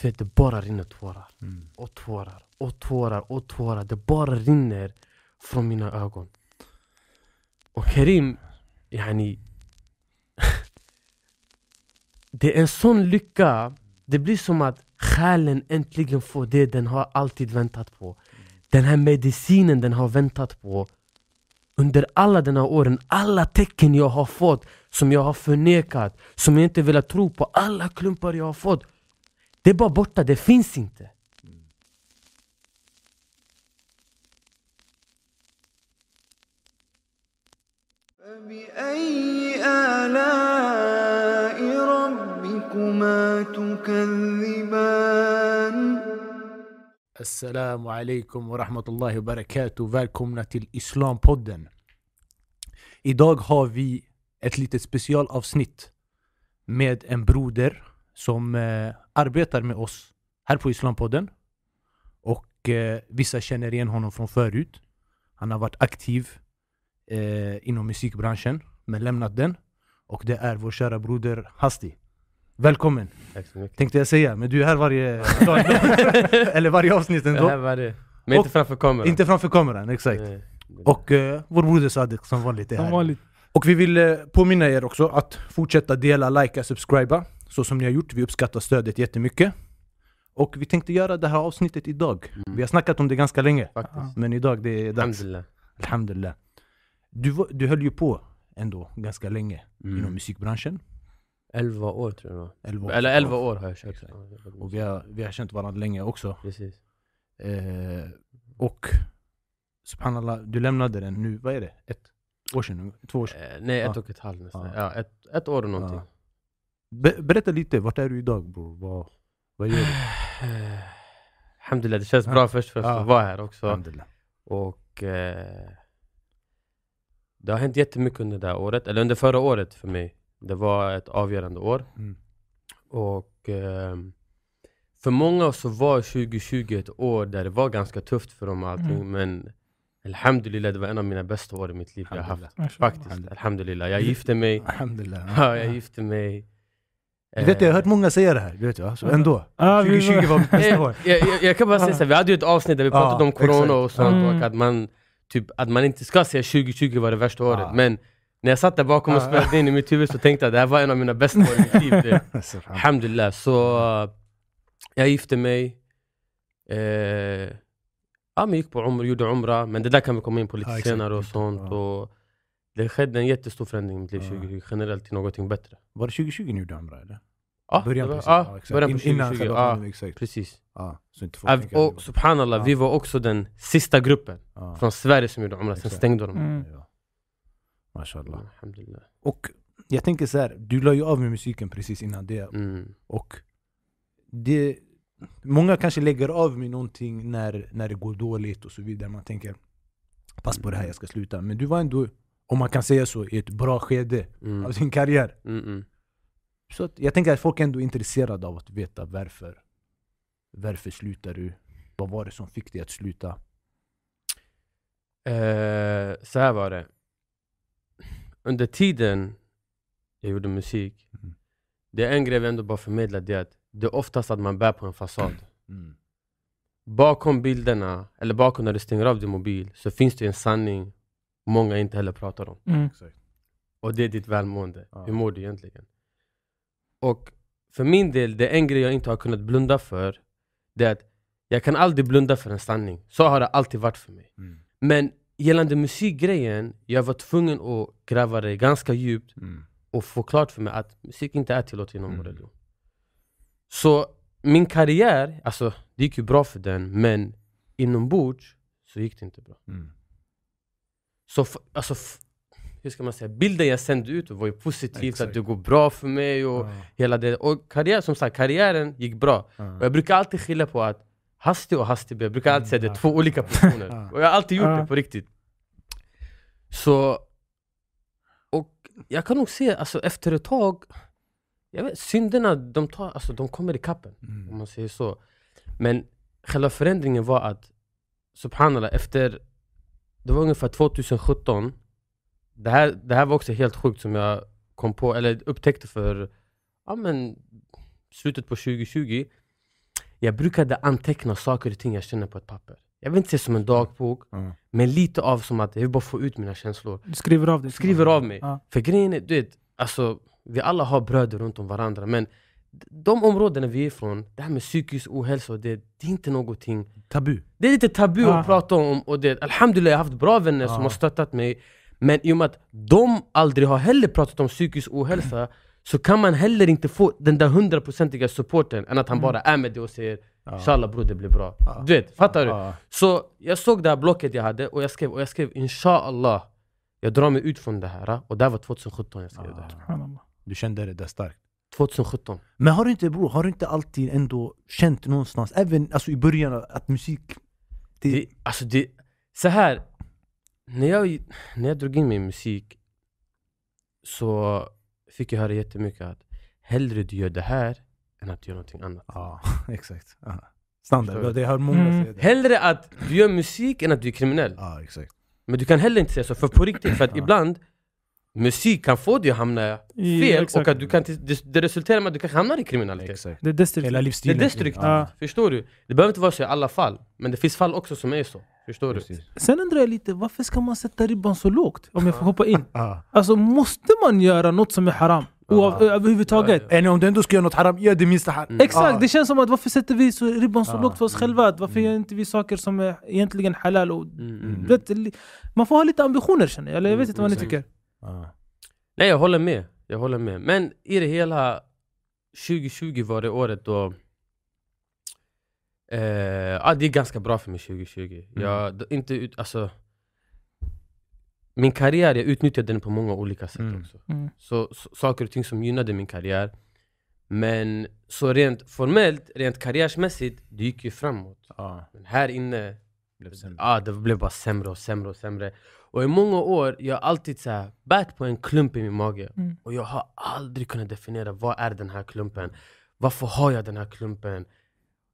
du vet, det bara rinner tårar. Mm. Och tårar, och tårar, och tårar. Det bara rinner från mina ögon. Och Karim, yani... det är en sån lycka. Det blir som att själen äntligen får det den har alltid väntat på. Den här medicinen den har väntat på. Under alla de här åren, alla tecken jag har fått som jag har förnekat, som jag inte velat tro på, alla klumpar jag har fått. Det är bara borta, det finns inte. Assalamu alaikum wa rahmatullahi wa barakatuh. Välkomna till Islampodden. Idag har vi ett litet specialavsnitt med en broder som eh, arbetar med oss här på Islampodden. Och eh, vissa känner igen honom från förut. Han har varit aktiv eh, inom musikbranschen men lämnat den. Och det är vår kära broder Hasti. Välkommen! Tack så mycket. Tänkte jag säga, men du är här varje dag. Eller varje avsnitt ändå. här var det. Men inte Och- framför kameran. Inte framför kameran, exakt. Nej. Och eh, vår broder Sadik som vanligt är Som här. vanligt. Och vi vill eh, påminna er också att fortsätta dela, likea, subscriba. Så som ni har gjort. Vi uppskattar stödet jättemycket. Och vi tänkte göra det här avsnittet idag. Mm. Vi har snackat om det ganska länge. Faktiskt. Men idag det är dags. Alhamdulillah. Alhamdulillah. Du, var- du höll ju på ändå ganska länge Mm. inom musikbranschen. 11 år tror jag. Elva år. Eller 11 år har jag kört. Exakt. Och vi har, vi har känt varandra länge också. Precis. Eh, och subhanallah, du lämnade den nu, vad är det? Ett år sedan? Två år sedan? Eh, nej, ett Ja. och ett halvt nästan. Ja. Ja, ett, ett år och någonting. Ja. Be- berätta lite, vart är du idag bror? Vad, vad gör du? Eh, Alhamdulillah, det känns bra först för att vara här också. Och eh, det har hänt jättemycket under det här året, eller under förra året för mig. Det var ett avgörande år. Mm. Och ehm, för många så var 2020 ett år där det var ganska tufft för dem allting. Mm. Men Alhamdulillah, det var en av mina bästa år i mitt liv jag har haft. Faktiskt, Alhamdulillah. Jag gifte mig. Alhamdulillah. Ja, jag gifte mig. Du vet, jag har hört Eh, många säga det här, du vet va? Så ändå. Ja, vi- 2020 var mitt bästa år. jag, jag, jag kan bara säga så här, vi hade ju ett avsnitt där vi pratade om corona exakt. och sånt Mm. och att man, typ, att man inte ska säga 2020 var det värsta året. Men när jag satt där bakom och spelade in i mitt huvud så tänkte jag det här var en av mina bästa år i mitt liv. Alhamdulillah, så jag gifte mig. Eh, ja, men gick på umra, gjorde umra, men det där kan vi komma in på lite senare och sånt. Och det skedde en jättestor förändring i mitt liv Ja. 2020, generellt till någonting bättre. Var det 2020 ni gjorde Amra eller? Ja, Början var, precis. ja, exakt. början på In- Innan 2020. själva Ja, pandemin, exakt. precis. Ja, så inte folk det Och subhanallah, Ja. vi var också den sista gruppen Ja. från Sverige som gjorde umra, sen stängde de. Mm. Ja. Mashallah. Alhamdulillah. Och jag tänker så här, du la ju av med musiken precis innan det. Mm. Och det, många kanske lägger av med någonting när, när det går dåligt och så vidare. Man tänker, pass på det här, jag ska sluta. Men du var ändå, om man kan säga så, i ett bra skede Mm. av din karriär. Mm, mm. Så jag tänker att folk är ändå intresserade av att veta varför. Varför slutar du? Vad var det som fick dig att sluta? Eh, så här var det. Under tiden jag gjorde musik, Mm. det är en grej vi ändå bara förmedlar, det är att det är oftast att man bär på en fasad. Mm. Bakom bilderna, eller bakom när du stänger av din mobil, så finns det en sanning många inte heller pratar om. Mm. Och det är ditt välmående. Ja. Hur mår du egentligen? Och för min del, det är en grej jag inte har kunnat blunda för, det är att jag kan aldrig blunda för en sanning. Så har det alltid varit för mig. Mm. Men gällande musikgrejen, jag var tvungen att gräva det ganska djupt Mm. och få klart för mig att musik inte är tillåtet inom Mm. religion. Så min karriär, alltså det gick ju bra för den, men inombords så gick det inte bra. Mm. Så alltså, hur ska man säga, bilden jag sände ut var ju positivt, Exakt. att det går bra för mig och Ja. hela det. Och karriär, som sagt, karriären gick bra. Ja. Och jag brukar alltid skilja på att Hasti och Hasti B, jag brukar alltid säga det är Mm, två olika personer. Och jag har alltid gjort det på riktigt. Så, och jag kan nog se, alltså efter ett tag, jag vet, synderna de, tar, alltså, de kommer i kappen Mm. om man säger så. Men själva förändringen var att, subhanallah, efter, det var ungefär 2017, det här, det här var också helt sjukt som jag kom på, eller upptäckte för ja, men, slutet på 2020. jag brukade anteckna saker och ting jag känner på ett papper. Jag vill inte säga som en dagbok, Ja. men lite av som att jag vill bara få ut mina känslor. Du skriver av det. Skriver av mig. Ja. För grejen är, du vet, alltså, vi alla har bröder runt om varandra, men de områdena vi är ifrån, det här med psykisk ohälsa, det, det är inte någonting Tabu. det är lite tabu Ja. att prata om och det, Alhamdulillah jag har haft bra vänner som Ja. har stöttat mig Men i och med att de aldrig har heller pratat om psykisk ohälsa Så kan man heller inte få den där hundraprocentiga supporten än att han bara är med det och säger Ja. Inshallah bror det blir bra Ja. Du vet, fattar du? Ja. Så jag såg det här blocket jag hade och jag skrev, och jag skrev Inshallah Jag drar mig ut från det här och det här var 2017 jag skrev det. Subhanallah. Du kände det där starkt. 2017 Men har du inte bror, har du inte alltid ändå känt någonstans, även alltså, i början, att musik... Det, det, Alltså det, så här när jag, när jag drog in mig i musik Så fick jag höra jättemycket att hellre du gör det här än att du gör någonting annat Ja, exakt. Standard, det har många Mm. det. Hellre att du gör musik än att du är kriminell Ja, exakt. Men du kan heller inte säga så, för på riktigt, för att Ja. ibland Musik kan få dig att hamna I- fel exakt. och att du kan, det, det resulterar med att du kanske hamnar i kriminalitet exakt. Det är destruktivt. Hela Det är destruktivt, Ja. förstår du? Det behöver inte vara så i alla fall, men det finns fall också som är så, förstår du? Precis. Sen undrar jag lite, varför ska man sätta ribban så lågt? Om jag får hoppa in. Ja. Alltså måste man göra något som är haram? Oav, Ja. överhuvudtaget? Ja, Eller om du ändå ska göra något haram, gör det minsta haram. Mm. Exakt, Ja. det känns som att varför sätter vi så ribban så Ja. lågt för oss själva? Att Varför gör inte vi saker som är egentligen halal? Och, Mm, mm. du vet, man får ha lite ambitioner känner jag, eller jag vet Mm, inte vad ni tycker. Nej jag håller med, jag håller med. Men i det hela 2020 var det året då eh, ja, det är ganska bra för mig 2020. Jag, d- inte ut, alltså, min karriär, jag utnyttjade den på många olika sätt Mm. också. Mm. Så, så saker och ting som gynnade min karriär. Men så rent formellt, rent karriärsmässigt, det gick ju framåt. Ja. Men här inne, Blev sämre. ja, det blev bara sämre och sämre och sämre. Och i många år, jag har alltid så här, bärt på en klump i min mage. Mm. Och jag har aldrig kunnat definiera, vad är den här klumpen? Varför har jag den här klumpen?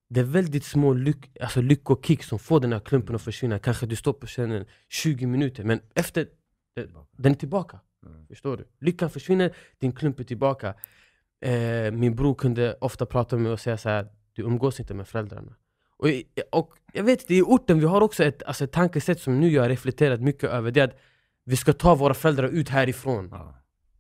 Det är väldigt små lyck, alltså lyckokick som får den här klumpen att försvinna. Kanske du står på scenen 20 minuter, men efter, den är tillbaka. Mm. Förstår du? Lyckan försvinner, din klump är tillbaka. Eh, min bror kunde ofta prata med mig och säga så här, du umgås inte med föräldrarna. Och, och jag vet, det i orten vi har också ett, alltså ett tankesätt som nu jag har reflekterat mycket över. Det är att vi ska ta våra föräldrar ut härifrån. Ja.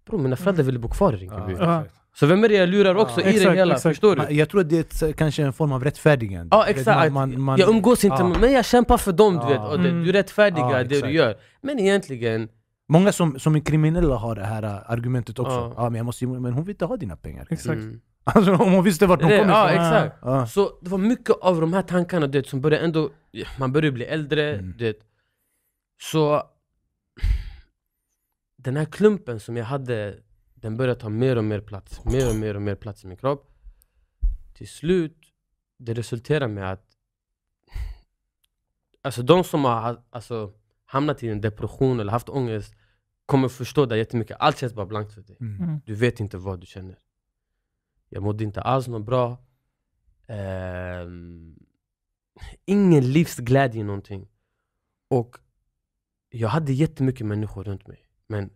Bro, mina föräldrar ville bo kvar i Rinkeby. Ja. Så vem är det jag lurar också Ja, i det exakt, hela? exakt. Förstår du? Jag tror att det är ett, så- kanske en form av rättfärdigande. Ja exakt, man- man- man- jag umgås inte Ja. med, men jag kämpar för dem du Ja. vet. Och det, Mm. du rättfärdigar Ja, det du gör. Men egentligen, Många som, som är kriminella har det här äh, argumentet också. Ja. Ja. men, jag måste, men hon vill inte ha dina pengar. Exakt. mm. Alltså, om hon visste vart de det, kommer ja ifrån. exakt. Ja. Så det var mycket av de här tankarna du vet, som började ändå, man börjar bli äldre, Mm. du vet. Så den här klumpen som jag hade, den började ta mer och mer plats, mer och mer och mer plats i min kropp. Till slut, det resulterar med att Alltså de som har ha- alltså, hamnat i en depression eller haft ångest kommer förstå det jättemycket, allt känns bara blankt för dig. Mm. Mm. Du vet inte vad du känner. Jag mådde inte alls något bra. Ehm, ingen livsglädje i någonting. Och jag hade jättemycket människor runt mig. Men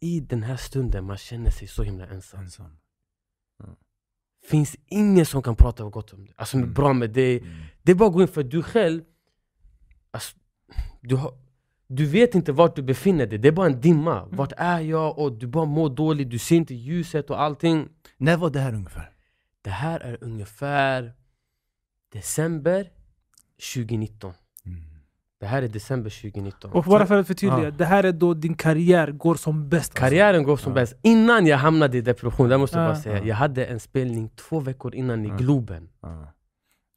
i den här stunden man känner sig så himla ensam. Ensam. Finns ingen som kan prata gott om det. Alltså Mm. bra med dig. Mm. Det är bara att gå in för du själv, alltså, du, har, du vet inte vart du befinner dig. Det är bara en dimma. Vart är jag? Och du bara mår dåligt, du ser inte ljuset och allting. När var det här ungefär? Det här är ungefär december 2019. Mm. Det här är december 2019. Och bara för att förtydliga, Ja. det här är då din karriär går som bäst. Karriären går som Ja. bäst. Innan jag hamnade i depression, det måste jag bara säga. Ja. Jag hade en spelning två veckor innan i. Globen. Ja.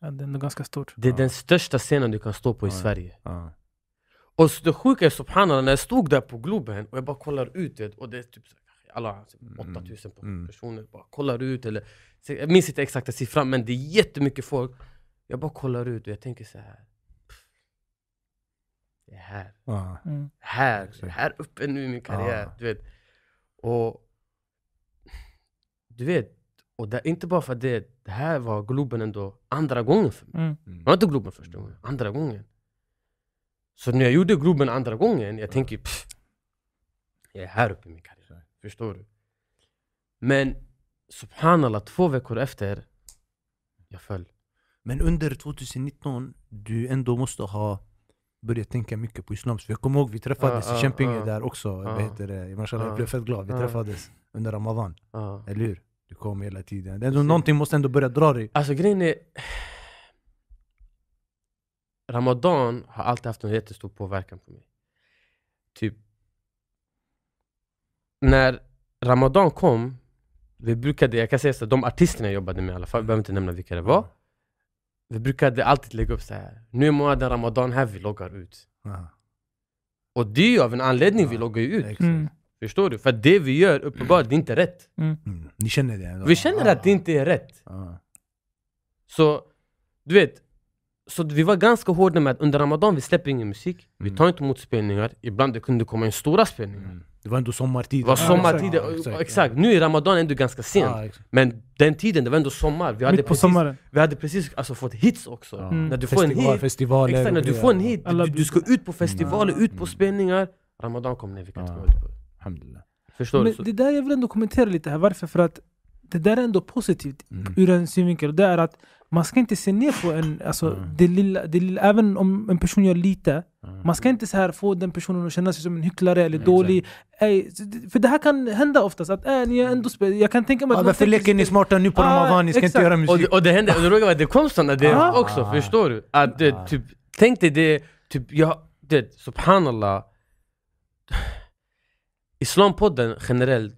Ja, det är ändå ganska stort. Det är Ja. den största scenen du kan stå på i Ja. Sverige. Och så det sjuka är subhanallah, när jag stod där på Globen och jag bara kollar ut och det är typ alla Mm. 8000 Mm. personer bara kollar ut eller Jag minns inte exakta siffran men det är jättemycket folk Jag bara kollar ut och jag tänker så här. Det är här. Mm. här, här uppe nu i min karriär Ja. du vet Och Du vet, och det, inte bara för att det, det här var Globen ändå andra gången för mig Mm. Mm. det var inte Globen första gången, andra gången. Så när jag gjorde Globen andra gången, jag tänker pff, jag är här uppe i min karriär. Förstår du? Men subhanallah, två veckor efter, jag föll. Men under 2019, du ändå måste ha börjat tänka mycket på islam. För jag kommer ihåg vi träffades Ja, i Kämpinge ja. där också. Vad heter det? Mashallah, Ja. jag blev fett glad. Vi träffades under Ramadan. Eller hur? Du kom hela tiden. Det är ändå, någonting måste ändå börja dra dig. Alltså grejen är... Ramadan har alltid haft en jättestor påverkan på mig. Typ... När Ramadan kom, vi brukade, jag kan säga så, de artisterna jag jobbade med i alla fall, jag behöver inte nämna vilka det var. Vi brukade alltid lägga upp så här. nu är månaden Ramadan här, vi loggar ut. Ja. Och det är ju av en anledning vi Ja, loggar ju ut. Mm. Förstår du? För det vi gör, uppenbart, det är inte rätt. Mm. Ni känner det? Ändå. Vi känner att det inte är rätt. Ja. Så, du vet. Så vi var ganska hårda med att under Ramadan vi släpper ingen musik, vi Mm. tar inte emot spelningar, ibland det kunde komma in stora spelningar. Mm. Det var ändå sommartid. Det var sommartid, Ja, exakt, exakt. Nu är Ramadan ändå ganska sent, exakt. men den tiden det var ändå sommar, vi hade Mitt precis, vi hade precis alltså, fått hits också. Mm. När du får en Festival, hit, festivaler exakt, när du får en hit, du, du ska ut på festivaler, Mm. ut på Mm. spelningar, Ramadan kom, nej vi kan inte gå ut på Alhamdulillah. Förstår du? Men Så, det där jag vill ändå kommentera lite här, varför? För att det där är ändå positivt Mm. ur en synvinkel. Det är att man ska inte se ner på en, alltså, Mm. det lilla, det lilla, även om en person gör lite. Ja. Man ska inte så här få den personen att känna sig som en hycklare eller Mm, dålig. Ey, för det här kan hända oftast, att äh, ni är ändå jag kan tänka mig Ja, att varför någon leker ni smarta nu på Ah, Ramadan? Ni ska inte exakt. göra och, musik. det, och det hände, och det råkade vara att det kom sådana det Ah. också, förstår du? Att det, Ah. typ, tänk dig det, typ, jag, det, subhanallah Islampodden generellt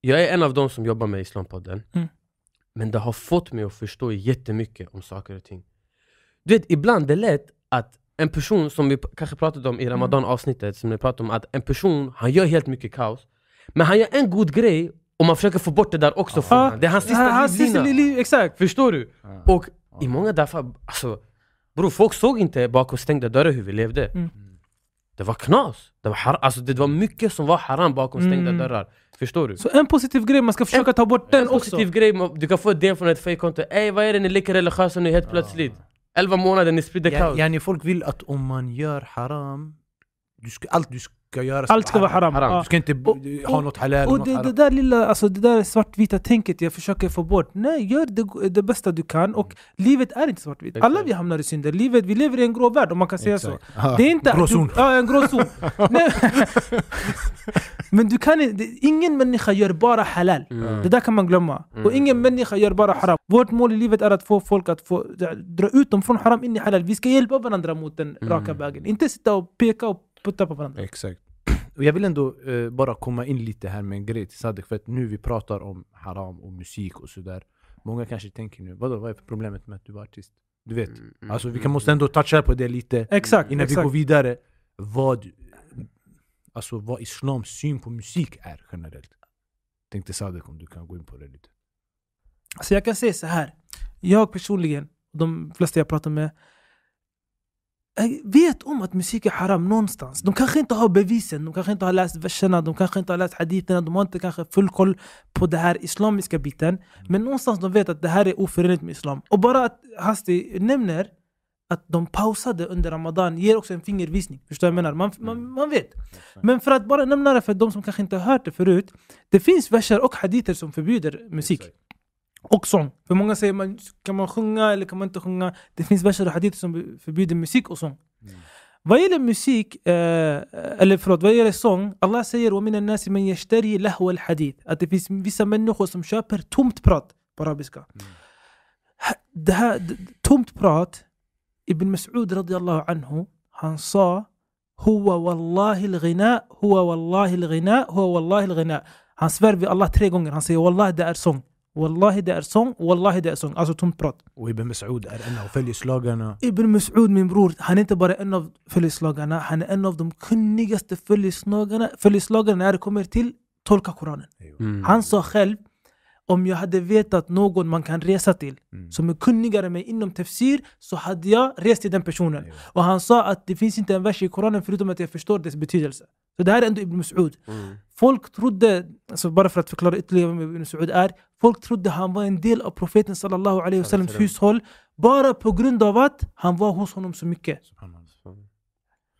Jag är en av de som jobbar med Islampodden Mm. Men det har fått mig att förstå jättemycket om saker och ting Du vet, ibland är det lätt att en person som vi kanske pratade om i Ramadan avsnittet Som vi pratade om att en person, han gör helt mycket kaos Men han gör en god grej och man försöker få bort det där också från Ah, honom Det är hans sista hans sista livlina liv, exakt. Förstår du? Ja. Och i många därför, alltså Bror, folk såg inte bakom stängda dörrar hur vi levde Mm. Det var knas, det var, har, alltså, det var mycket som var haram bakom stängda Mm. dörrar Förstår du? Så en positiv grej, man ska försöka ta bort den en också. positiv grej, du kan få ett DM från ett fejkkonto Ey vad är det ni leker religiösa nu helt plötsligt? 11 månader, ni sprider Ja, kaos yani folk vill att om man gör haram, du ska, allt du ska göra ska Allt ska vara haram. Haram. Du ska inte Och- ha och- något halal Och något det, det haram. där lilla, alltså det där svartvita tänket jag försöker få bort. Nej, gör det, det bästa du kan. Och livet är inte svartvitt. Alla vi hamnar i synder. Livet, vi lever i en grå värld om man kan säga så. Exakt. Ja, Det är inte... gråzon. Ja, en gråzon. Men du kan inte, det- ingen människa gör bara halal. Mm. Det där kan man glömma. Och Mm. ingen människa gör bara haram. Vårt mål i livet är att få folk att få, dra ut dem från haram in i halal. Vi ska hjälpa varandra mot den Mm. raka vägen. Inte sitta och peka och putta på varandra. Exakt. Och jag vill ändå eh, bara komma in lite här med en grej till Sadek, för att nu vi pratar om haram och musik och sådär. Många kanske tänker nu, vadå, vad är problemet med att du var artist? Du vet, Mm, alltså vi mm, kan måste ändå toucha på det lite Exakt, innan vi exakt. går vidare. Vad, alltså vad islams syn på musik är generellt. Tänkte Sadek om du kan gå in på det lite. Så jag kan säga så här. Jag personligen, de flesta jag pratar med, vet om att musik är haram någonstans. De kanske inte har bevisen, de kanske inte har läst verserna, de kanske inte har läst haditerna, de har inte kanske full koll på det här islamiska biten. Men någonstans de vet att det här är oförenligt med islam. Och bara att Hasti nämner att de pausade under Ramadan ger också en fingervisning. Förstår jag menar? Man, man, man vet. Men för att bara nämna det för de som kanske inte har hört det förut. Det finns verser och haditer som förbjuder musik. Och sång. För många säger man, kan man sjunga eller kan man inte sjunga? Det finns verser och haditer som förbjuder musik och sång. Mm. Vad gäller musik, eh, eller förlåt, vad gäller sång, Allah säger وَمِنَ النَّاسِ مَنْ يَشْتَرِي لَهْوَ الْحَدِيث Att det finns vissa människor som köper tomt prat på arabiska. Ha- Det här, d- d- tomt prat, Ibn Mas'ud radiallahu anhu, han sa Huwa wallahi al-ghina, huwa wallahi al-ghina, huwa wallahi al-ghina. Han svär vid Allah tre gånger, han säger wallahi det är sång. Är sång, wallahi det är sång. Alltså tomt prat. Ibn Mas'ud är en av följeslagarna. Ibn Mas'ud min bror, han är inte bara en av följeslagarna, han är en av de kunnigaste följeslagarna, följeslagarna när det kommer till tolka Koranen. Mm. Han sa själv, om jag hade vetat någon man kan resa till Mm. som är kunnigare mig inom tafsir så hade jag rest till den personen. Ejo. Och han sa att det finns inte en vers i Koranen förutom att jag förstår dess betydelse. Så det här är ändå Ibn Mas'ud. Mm. Folk trodde, alltså bara för att förklara ytterligare vem Ibn Mas'ud är, folk trodde han var en del av profeten sallallahu alaihi wasallams Sallam. hushåll bara på grund av att han var hos honom så mycket.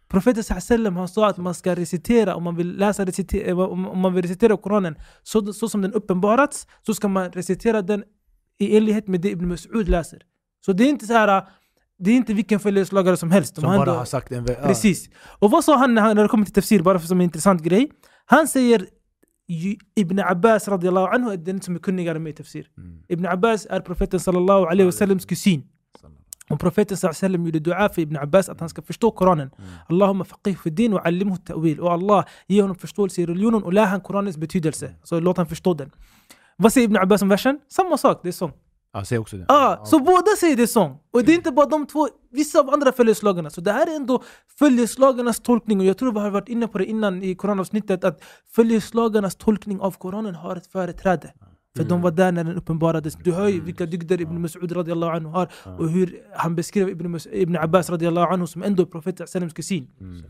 Profeten sallam han sa att man ska recitera, om man vill läsa recitera, eh, om man vill recitera Koranen så, så som den uppenbarats, så ska man recitera den i enlighet med det Ibn Mas'ud läser. Så det är inte så här. Det är inte vilken följeslagare som helst. Som bara ändå- har sagt en... Precis. Och vad sa han när, det kommer till tafsir, bara för som en intressant grej? Han säger Ibn Abbas radiallahu anhu är den som är kunnigare med tafsir. Mm. Ibn Abbas är profeten sallallahu alaihi wasallams kusin. Och profeten sallallahu alaihi wasallam gjorde dua för Ibn Abbas att han ska förstå Koranen. Allahumma faqih fi din och allimhu ta'wil. Och Allah ge honom förståelse i religionen och lär han Koranens betydelse. Så låt han förstå den. Vad säger Ibn Abbas om versen? Samma sak, det är sång. Ja, säg också det. Ah, så båda säger det sång. Och det är inte bara de två, vissa av andra följeslagarna. Så det här är ändå följeslagarnas tolkning. Och jag tror vi har varit inne på det innan i Koranavsnittet att följeslagarnas tolkning av Koranen har ett företräde. För de var där när den uppenbarades. Du hör ju vilka dygder Ibn Mas'ud radiallahu anhu har och hur han beskrev Ibn, Mas- Ibn Abbas radiallahu anhu som ändå är profeten kusin. Mm.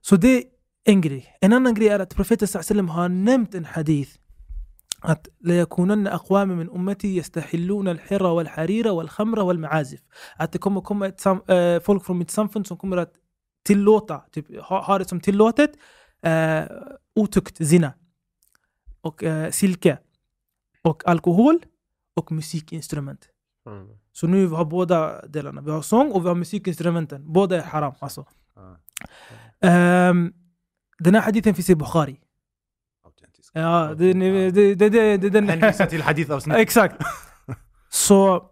Så det är en grej. En annan grej är att profeten har nämnt en hadith ليكونن أقوام من أمتي يستحلون الحر والحرير والخمر والمعازف att det kommer komma ett sam, eh, folk från mitt samfund som kommer att tillåta, typ, ha, ha det som tillåtet eh, otukt, zina och eh, silke och alkohol och musikinstrument Mm. så nu har båda delarna, vi har sång och vi har musikinstrumenten båda är haram alltså. Ja. Ehm, den här hadithen finns i Bukhari. Ja, det, det, det, det, det, det den Hänvisa till hadithavsnitt. Exakt. Så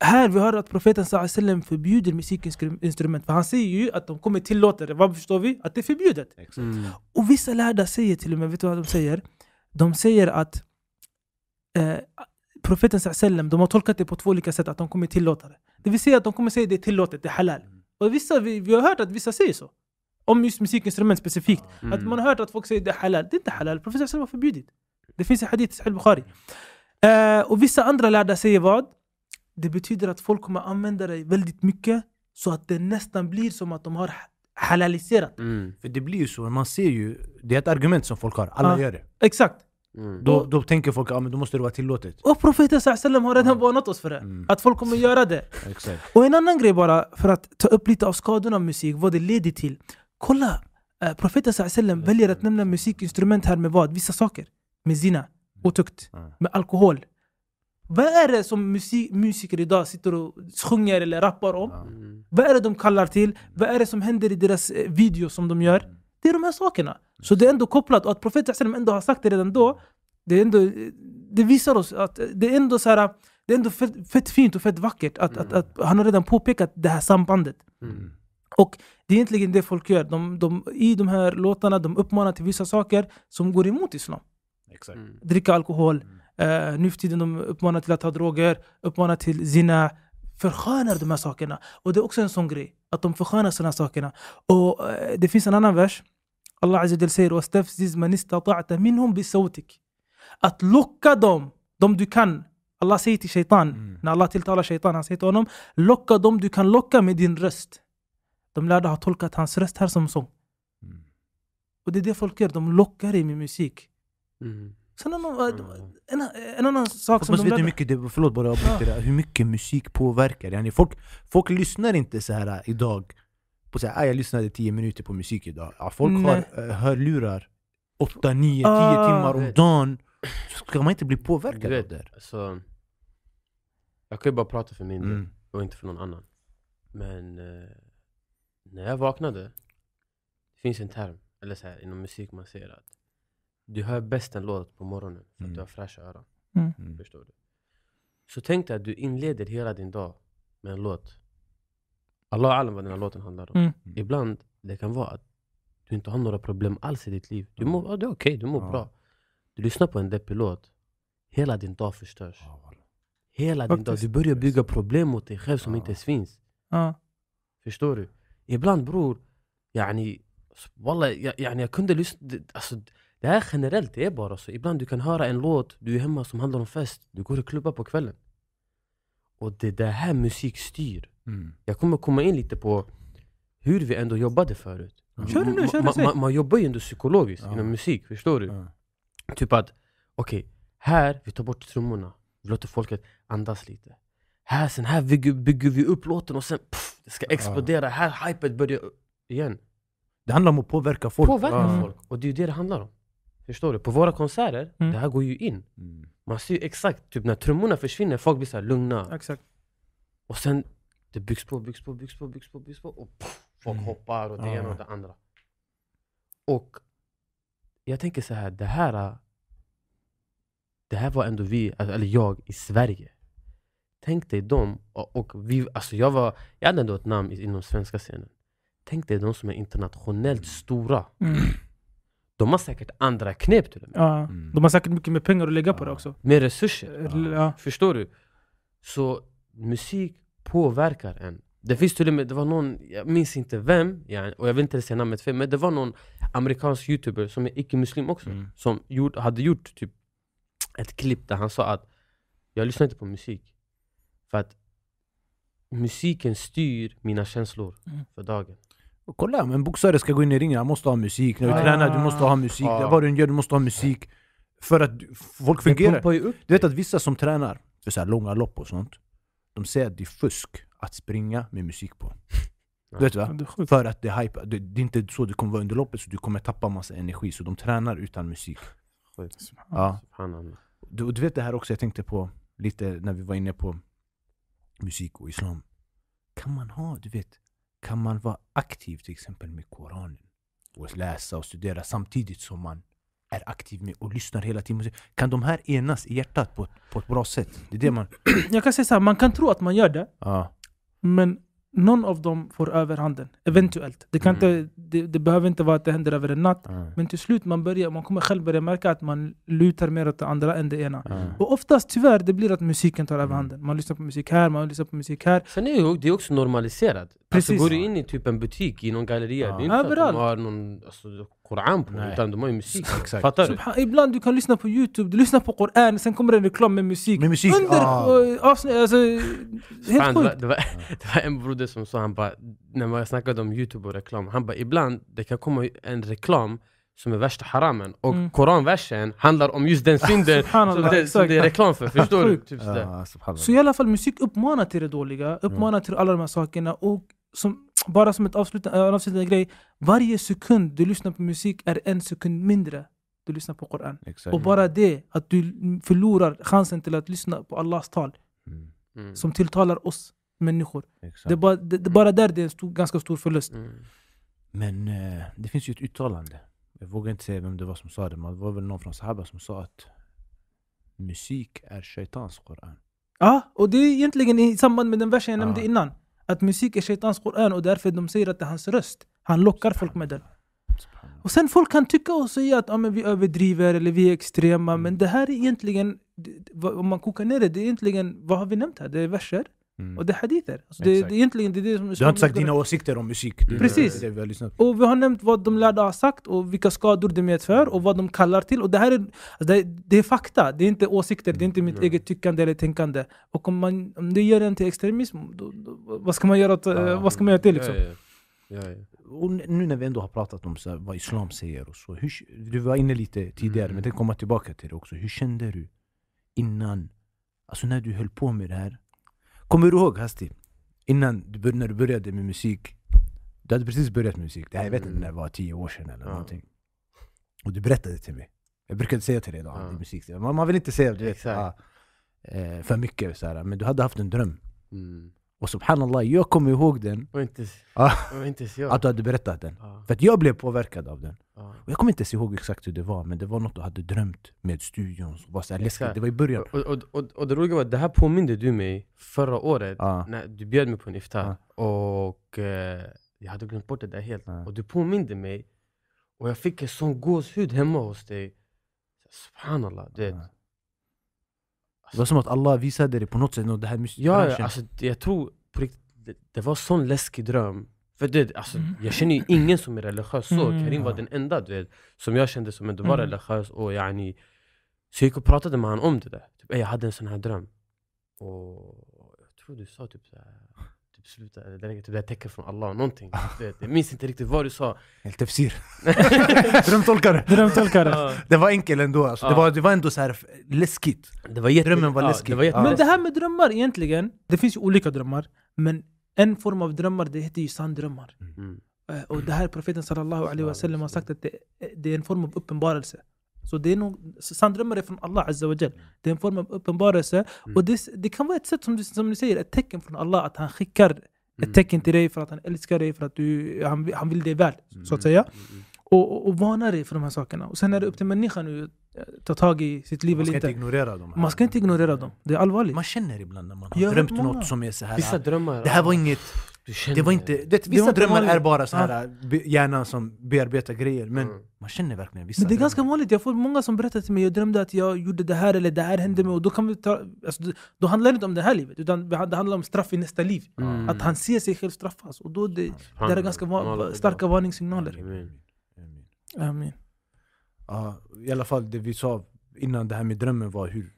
här vi hör att profeten wasallam förbjuder musikinstrument. För han säger ju att de kommer tillåta det. Vad förstår vi? Att det är förbjudet. Mm. Och vissa lärda säger till och med, vet du vad de säger? De säger att eh, profeten wasallam, de har tolkat det på två olika sätt, att de kommer tillåta det. Det vill säga att de kommer säga att det är tillåtet, det är halal. Och vissa, vi, vi har hört att vissa säger så. Om just musikinstrument specifikt. Mm. Att man har hört att folk säger det är halal. Det är inte halal, alaihi wasallam har förbjudit. Det finns i hadith i Sahih Bukhari. Eh, och vissa andra lärda säger vad? Det betyder att folk kommer använda det väldigt mycket så att det nästan blir som att de har halaliserat. Mm. För det blir ju så, man ser ju, det är ett argument som folk har, alla Ja. gör det. Exakt. Mm. Då, då tänker folk att ah, då måste det vara tillåtet. Och profeten wasallam har redan varnat oss för det. Mm. Att folk kommer göra det. Exakt. Och en annan grej bara, för att ta upp lite av skadorna av musik, vad det leder till. Kolla, eh, profeten wasallam väljer att nämna musikinstrument här med vad? Vissa saker. Med zina, otukt, med alkohol. Vad är det som musik, musiker idag sitter och sjunger eller rappar om? Mm. Vad är det de kallar till? Vad är det som händer i deras videos som de gör? Det är de här sakerna. Så det är ändå kopplat, och att profeten ändå har sagt det redan då, det, är ändå, det visar oss att det är ändå, så här, det är ändå fett, fett fint och fett vackert att, att, att han har redan påpekat det här sambandet. Mm. Och det är egentligen det folk gör. De, de, I de här låtarna de uppmanar till vissa saker som går emot islam. Exakt. Mm. Dricka alkohol, uh, nu för tiden de uppmanar till att ta droger, uppmanar till zina, förskönar de här sakerna. Och det är också en sån grej, att de förskönar sådana sakerna. Och eh, det finns en annan vers, Allah Azza wa Jal säger وَاسْتَفْزِزْ مَنِ اسْتَطَعْتَ مِنْهُمْ بِصَوْتِكَ Att locka dem, de du kan. Allah säger till shaitan, Mm. när Allah tilltalar shaitan, han säger till honom Locka dem du kan locka med din röst. De lärda har tolkat hans röst här som sång. Mm. Och det är det folk gör, de lockar dig med musik. Mm. Sen en, annan- en, en annan sak Folk som måste de veta hur mycket, det, förlåt bara jag det, hur mycket musik påverkar. Yani folk, folk lyssnar inte så här äh, idag, på så här, "Ah, jag lyssnade 10 minuter på musik idag. Ja, folk Nej. har uh, hörlurar 8, 9, 10 Ah. timmar om dagen. Så ska man inte bli påverkad av vet, det? här? alltså, jag kan ju bara prata för min del Mm. och inte för någon annan. Men eh, när jag vaknade, det finns en term, eller så här, inom musik man säger att du hör bäst en låt på morgonen för att Mm. du har fräscha öron. Mm. Förstår du? Så tänk dig att du inleder hela din dag med en låt. Allah alam vad den här låten handlar om. Mm. Ibland det kan vara att du inte har några problem alls i ditt liv. Du mår, ja, det är okej, du mår Ja. bra. Du lyssnar på en deppig låt, hela din dag förstörs. Hela din dag. Du börjar bygga problem mot dig själv som Ja. inte ens finns. Ja. Förstår du? Ibland bror, yani, wallah, yani, jag kunde lyssna, alltså, det här generellt, det är bara så. Ibland du kan höra en låt, du är hemma som handlar om fest, du går och klubbar på kvällen. Och det är det här musik styr. Mm. Jag kommer komma in lite på hur vi ändå jobbade förut. Kör det nu, kör det, man, man, jobbar ju ändå psykologiskt Ja. inom musik, förstår du? Ja. Typ att, okej, här vi tar bort trummorna, vi låter folket andas lite. Här, sen här bygger, bygger vi upp låten och sen pff, det ska explodera, här hypet börjar igen. Det handlar om att påverka folk. Påverka Ja. folk, och det är ju det det handlar om. Förstår du? På våra konserter, Mm. det här går ju in. Mm. Man ser ju exakt, typ när trummorna försvinner, folk blir så här lugna. Exakt. Och sen det byggs på, byggs på, byggs på, byggs på, byggs på och pff, folk Mm. hoppar och det Ja. ena och det andra. Och jag tänker så här, det här det här var ändå vi, alltså, eller jag i Sverige. Tänk dig dem, och, och vi, alltså jag, var, jag hade ändå ett namn i- inom svenska scenen. Tänk dig de som är internationellt stora. Mm. De har säkert andra knep till och med. Ja. Mm. De har säkert mycket mer pengar att lägga på det Ja. också. Med resurser. Eller, Ja. Förstår du? Så musik påverkar en. Det finns till och med, det var någon, jag minns inte vem, ja, och jag vill inte säga namnet fel, men det var någon amerikansk youtuber som är icke-muslim också, Mm. som gjort, hade gjort typ ett klipp där han sa att jag lyssnar inte på musik, för att musiken styr mina känslor Mm. för dagen. Och kolla, om en boxare ska gå in i ringen, han måste ha musik. När du Ah. tränar, du måste ha musik. Ah. Vad du än gör, du måste ha musik. För att folk Det fungerar. pumpar ju upp Du vet att vissa som tränar för så här långa lopp och sånt, de säger att det är fusk att springa med musik på. Du vet va? Det. För att det är hype. Det, det är inte så du kommer vara under loppet, så du kommer tappa massa energi. Så de tränar utan musik. Ja. Du, du vet det här också, jag tänkte på lite när vi var inne på musik och islam. Kan man ha, du vet, kan man vara aktiv till exempel med Koranen och läsa och studera samtidigt som man är aktiv med och lyssnar hela tiden? Kan de här enas i hjärtat på, på ett bra sätt? Det är det man... Jag kan säga så här, man kan tro att man gör det, Ja. men någon av dem får överhanden. Eventuellt. Det, kan Mm. inte, det, det behöver inte vara att det händer över en natt. Ja. Men till slut man börjar, man kommer själv börja märka att man lutar mer åt det andra än det ena. Ja. Och oftast tyvärr, det blir att musiken tar Mm. överhanden. Man lyssnar på musik här, man lyssnar på musik här. Sen är det också normaliserat. Precis. Alltså, går du in i typ en butik, i någon galleria, Ja. det är inte Överallt. att de har någon alltså, Koran på, Nej. utan de har ju musik. Exakt. Fattar du? Subhan- Ibland du kan lyssna på youtube, du lyssnar på Koran, sen kommer det en reklam med musik. Med musik, Under ah. eh, avsnitt, alltså, helt Fan, det, var, sjukt. det, var, det var en broder som sa, han bara, när man snackade om youtube och reklam, han bara ibland det kan komma en reklam som är värsta haramen och Mm. koranversen handlar om just den synden som det, som det är reklam för, förstår du? Typ. Ja. Så i alla fall musik uppmanar till det dåliga, uppmanar till alla de här sakerna och som, bara som ett avslutande, äh, avslutande grej, varje sekund du lyssnar på musik är en sekund mindre du lyssnar på Koran. Exakt. Och bara det, att du förlorar chansen till att lyssna på Allahs tal Mm, Mm. som tilltalar oss människor. exakt. Det är bara, det, det, bara där det är en stor, ganska stor förlust. Mm. Men eh, det finns ju ett uttalande. Jag vågar inte säga vem det var som sa det, men det var väl någon från Sahaba som sa att musik är shaitans Koran. Ja, och det är egentligen i samband med den versen jag nämnde innan. Att musik är shaitans Koran och därför de säger att det är hans röst. Han lockar folk med den. Och sen folk kan tycka och säga att ja, men vi överdriver eller vi är extrema. Men det här är egentligen, om man kokar ner det, det är egentligen, vad har vi nämnt här? Det är verser Mm. och det är hadither. Alltså det, det är egentligen det, är det som Du har inte sagt dina åsikter om musik. Är Precis. Det vi. Och vi har nämnt vad de lärda har sagt och vilka skador det medför och vad de kallar till. Och det här är, alltså det, det är fakta, det är inte åsikter, det är inte mitt Mm. eget tyckande eller tänkande. Och om, man, om det gör en till extremism, då, då, vad ska man göra åt, Ja. vad ska man göra till liksom? Ja, ja. Ja, ja. Och nu när vi ändå har pratat om så här, vad islam säger och så. Hur, du var inne lite tidigare, Mm. men jag komma tillbaka till det också. Hur kände du innan, alltså när du höll på med det här? Kommer du ihåg Hasti? Innan du, när du började med musik, du hade precis börjat med musik. Det här, jag vet inte Mm. när det var, tio år sedan eller Ja. någonting. Och du berättade till mig. Jag brukade säga till dig då, Ja. det är musik. Man, man vill inte säga du vet, ja, eh, för mycket, så här, men du hade haft en dröm. Mm. Och subhanallah, jag kommer ihåg den, Och inte, och inte så jag. att du hade berättat den. Ja, För att jag blev påverkad av den. ja. Och jag kommer inte ens ihåg exakt hur det var, men det var något du hade drömt med studion. som var så läskigt. Det var i början. Och, och, och, och det roliga var att det här påminde du mig förra året Ja. när du bjöd mig på en iftar och eh, jag hade glömt bort det där helt. Och du påminde mig och jag fick en sån gåshud hemma hos dig. Subhanallah, du vet. Det var som att Allah visade dig på något sätt, det här mus- Ja, alltså, jag tror på riktigt, det, det var sån läskig dröm. För det, alltså, Mm. Jag känner ju ingen som är religiös så. Mm. Karim var den enda du vet, som jag kände som ändå var Mm. religiös. Och yani, så jag gick och pratade med honom om det där. Typ, "Ey, jag hade en sån här dröm. Och jag tror du sa typ så här, typ sluta, eller det är typ är tecken från Allah, någonting. Vet, jag minns inte riktigt vad du sa. Helt tefsir. Drömtolkare. Drömtolkare. Ja, Det var enkelt ändå. Alltså. Det, var, det var ändå så här läskigt. det var jätte, Drömmen var ja, läskig. Det var Ja. jätte, Men det här med drömmar egentligen, det finns ju olika drömmar. Men en form av drömmar, det heter ju sanndrömmar. Mm. Och det här profeten sallallahu alaihi wasallam har sagt att det, det är en form av uppenbarelse. Så det är nog, sanddrömmar är från Allah Azza wa Jal. Det är en form av uppenbarelse. Mm. Och det, det kan vara ett sätt som du, som du säger, ett tecken från Allah att han skickar Mm. ett tecken till dig för att han älskar dig, för att du, han, han vill dig väl. Så att säga. Mm. Och, och, och varnar dig för de här sakerna. Och sen är det upp till människan nu att ta tag i sitt liv Man ska eller inte inte. ignorera dem. här. Man ska inte ignorera dem. Det är allvarligt. Man känner ibland när man har har drömt många. något som är så här. Vissa drömmar... det här var inget, känner det var inte, det, vissa inte drömmar är vanligt. bara så här be- hjärnan som bearbetar grejer, men Mm. man känner verkligen vissa Men det är ganska drömmar. vanligt, jag får många som berättar till mig Jag drömde att jag gjorde det här eller det här hände mig och då kan vi ta, alltså, då- handlar det inte om det här livet utan det handlar om straff i nästa liv Mm. Att han ser sig själv straffas och då det, det är ganska va- starka varningssignaler Amen. Amen. Amen. Ja, I alla fall det vi sa innan det här med drömmen var hur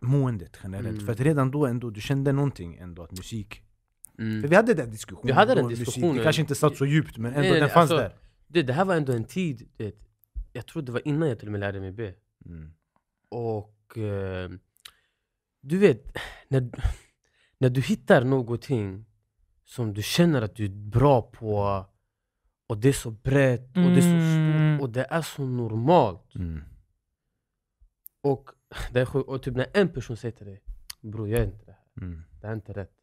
måendet generellt. Mm. För att redan då ändå, du kände någonting ändå att musik För Mm. vi hade den diskussionen. Vi hade den musik, diskussionen. Det kanske inte satt så djupt men ändå Nej, nej, den fanns alltså- där. Det, det här var ändå en tid, det, jag tror det var innan jag till och med lärde mig be. Mm. Och eh, du vet, när, när du hittar någonting som du känner att du är bra på och det är så brett och det är så Mm. stort och det är så normalt. Mm. Och, det är och typ när en person säger till dig Bror jag är inte det här, Mm. det här är inte rätt.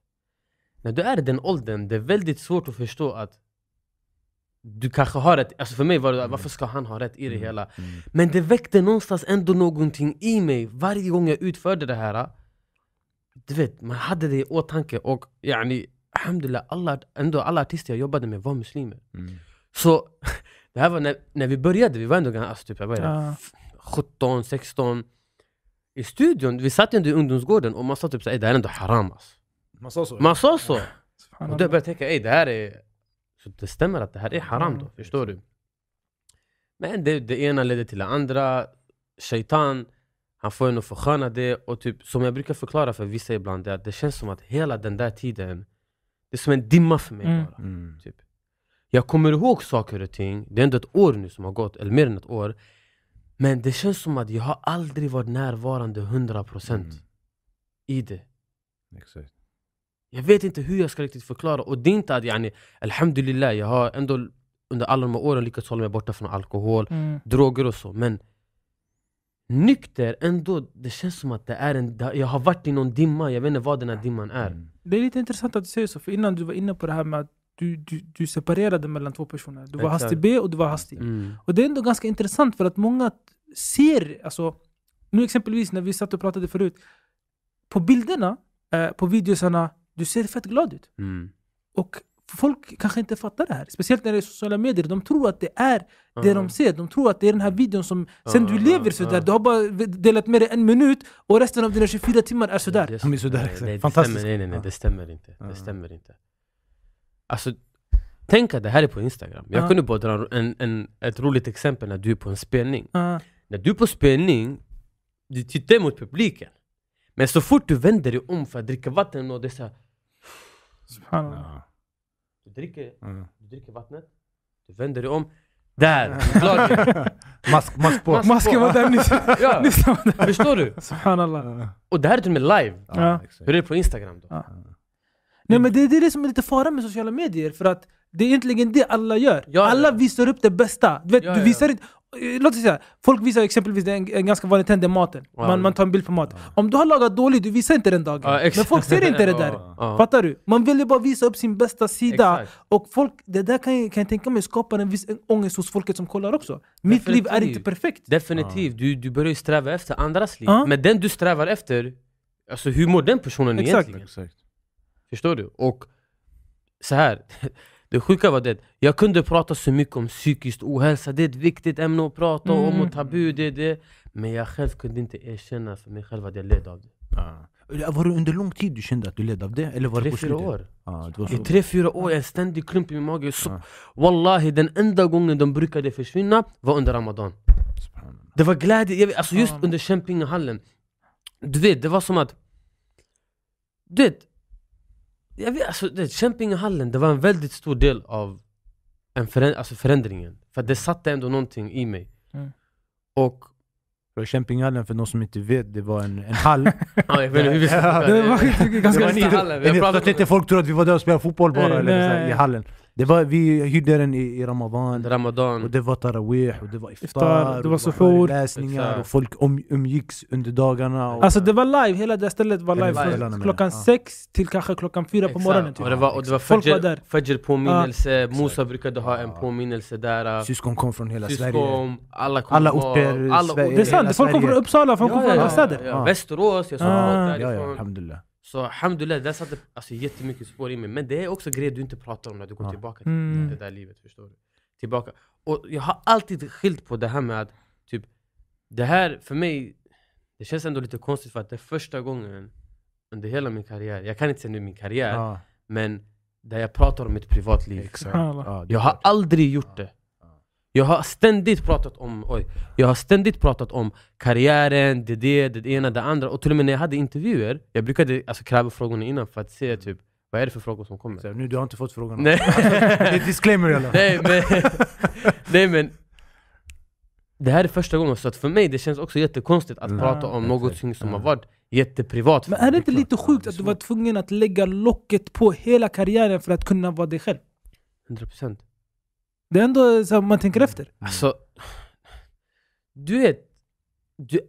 När du är i den åldern, det är väldigt svårt att förstå att du kanske har rätt. Alltså för mig var det varför ska han ha rätt i det Mm. hela? Mm. Men det väckte någonstans ändå någonting i mig varje gång jag utförde det här. Du vet, man hade det i åtanke och yani, alhamdulillah, alla, ändå alla artister jag jobbade med var muslimer. Mm. Så det här var när, när vi började, vi var ändå ganska, alltså, typ, jag var Ja. 17, 16 I studion, vi satt ändå i ungdomsgården och man sa typ såhär, "Ey, det här är ändå haram alltså. Man sa så? Man sa så! Och då började jag tänka, ey det här är... Så det stämmer att det här är haram då, förstår du? Men det, det ena ledde till det andra Shaitan, han får en att försköna det och typ, som jag brukar förklara för vissa ibland, det, att det känns som att hela den där tiden Det är som en dimma för mig Mm. bara Mm. typ. Jag kommer ihåg saker och ting, det är ändå ett år nu som har gått, eller mer än ett år Men det känns som att jag har aldrig varit närvarande 100% Mm. i det Exakt. Jag vet inte hur jag ska riktigt förklara, och det är inte att yani, Alhamdulillah, jag har ändå under alla de här åren lyckats hålla mig borta från alkohol, Mm. droger och så Men nykter, ändå, det känns som att det är en, jag har varit i någon dimma, jag vet inte vad den här dimman är Mm. Det är lite intressant att du säger så, för innan du var inne på det här med att du, du, du separerade mellan två personer. Du var Exakt. hastig B och du var hastig. mm. Och det är ändå ganska intressant för att många ser, alltså, nu exempelvis när vi satt och pratade förut, på bilderna, eh, på videosarna, du ser fett glad ut. Mm. Och folk kanske inte fattar det här. Speciellt när det är sociala medier. De tror att det är det Ja. de ser. De tror att det är den här videon som... Sen Ja, du ja, lever sådär, ja. du har bara delat med dig en minut och resten av dina 24 timmar är sådär. Det är De är sådär, nej, nej, det Fantastiskt. stämmer, nej, nej, nej, det stämmer inte. Det stämmer inte. Alltså, tänk att det här är på Instagram. Jag Ja. kunde bara dra en, en, ett roligt exempel när du är på en spelning. När du är på spelning, du tittar mot publiken. Men så fort du vänder dig om för att dricka vatten och det är så här, subhanallah. Du, dricker, du dricker vattnet, du vänder dig om, där! Mask, mask på. Mask. Masken var där nyss. Ja, förstår du? Subhanallah. Och det här är till och med live. Ja. Hur är det på Instagram då? Ja. Nej men det, det är det som är lite fara med sociala medier, för att det är egentligen det alla gör. Ja, alla ja. visar upp det bästa. Du, vet, Ja, du ja. visar inte, låt oss säga, folk visar exempelvis, en, en ganska vanlig trend, maten. Ja. Man, man tar en bild på mat. Om du har lagat dåligt, du visar inte den dagen. Ja, men folk ser inte det där. Ja. Ja. Fattar du? Man vill ju bara visa upp sin bästa sida. Exakt. Och folk, det där kan jag, kan jag tänka mig skapar en viss ångest hos folket som kollar också. Mitt liv är inte perfekt. Definitivt, du, du börjar ju sträva efter andras liv. Ja. Men den du strävar efter, alltså hur mår den personen Exakt. egentligen? Exakt. Förstår du? Och så här, det sjuka var det, jag kunde prata så mycket om psykisk ohälsa, det är ett viktigt ämne att prata om Mm. och tabu, det är det. Men jag själv kunde inte erkänna för mig själv att jag led av det. Ja. Var det under lång tid du kände att du led av det? Eller var det Tre, på fyra år. Det var I tre, fyra år, en ständig klump i min mage. Så, Ja. Wallahi, den enda gången de brukade försvinna var under Ramadan. Det var glädje, alltså just under Kämpingehallen Du vet, det var som att Du vet, jag vet alltså, det, Kämpingehallen, det var en väldigt stor del av en föränd alltså förändringen För att det satte ändå någonting i mig Mm. Och, Kämpinghallen, för de som inte vet, det var en, en hall. ja, jag vet inte hur vi ska det var ganska Det var vi har För att inte folk tror att vi var där och spelade fotboll bara eller så här, nej. i hallen. Det var, vi hyrde den i, i Ramadan, Ramadan. och det var tarawih, och det var iftar, Iftar, det var och suhoor. föreläsningar, Exakt. och folk om, umgicks under dagarna. Och, Alltså det var live, hela det stället var Det var live live. från klockan Ja. sex till kanske klockan fyra på morgonen typ. Och det var, och det var Folk var Fajr, där. Fajr påminnelse, Exakt. Musa brukade ha en Ja. påminnelse där. Syskon kom från hela Sverige. Syskon, alla kom Alla orter, alla Sverige. orter, Det är sant, hela folk kom Sverige. från Uppsala, folk kom från andra städer. Ja, Ja. Västerås, jag såg Ah. Ja, därifrån. ja, alhamdulillah. Så alhamdulillah, det satte alltså, jättemycket spår i mig. Men det är också grejer du inte pratar om när du går Ja. tillbaka till Mm. det där livet. Förstår du? Tillbaka. Och jag har alltid skilt på det här med att typ, det här för mig, det känns ändå lite konstigt för att det är första gången under hela min karriär, jag kan inte säga nu min karriär, Ja, men där jag pratar om mitt privatliv. exakt. Ja, Jag har aldrig gjort det. Jag har ständigt pratat om, oj, jag har ständigt pratat om karriären, det, det, det ena, det andra. Och till och med när jag hade intervjuer, jag brukade alltså, kräva frågorna innan för att se typ, vad är det för frågor som kommer. Så, nu du har inte fått frågan. Nej. det är disclaimer i alla fall. nej, men, nej men Det här är första gången, så att för mig det känns också jättekonstigt att Mm. prata om något som Ja. har varit jätteprivat Men är det inte lite sjukt att du var tvungen att lägga locket på hela karriären för att kunna vara dig själv? 100% Det är ändå så här, man tänker efter. Alltså, du vet, du,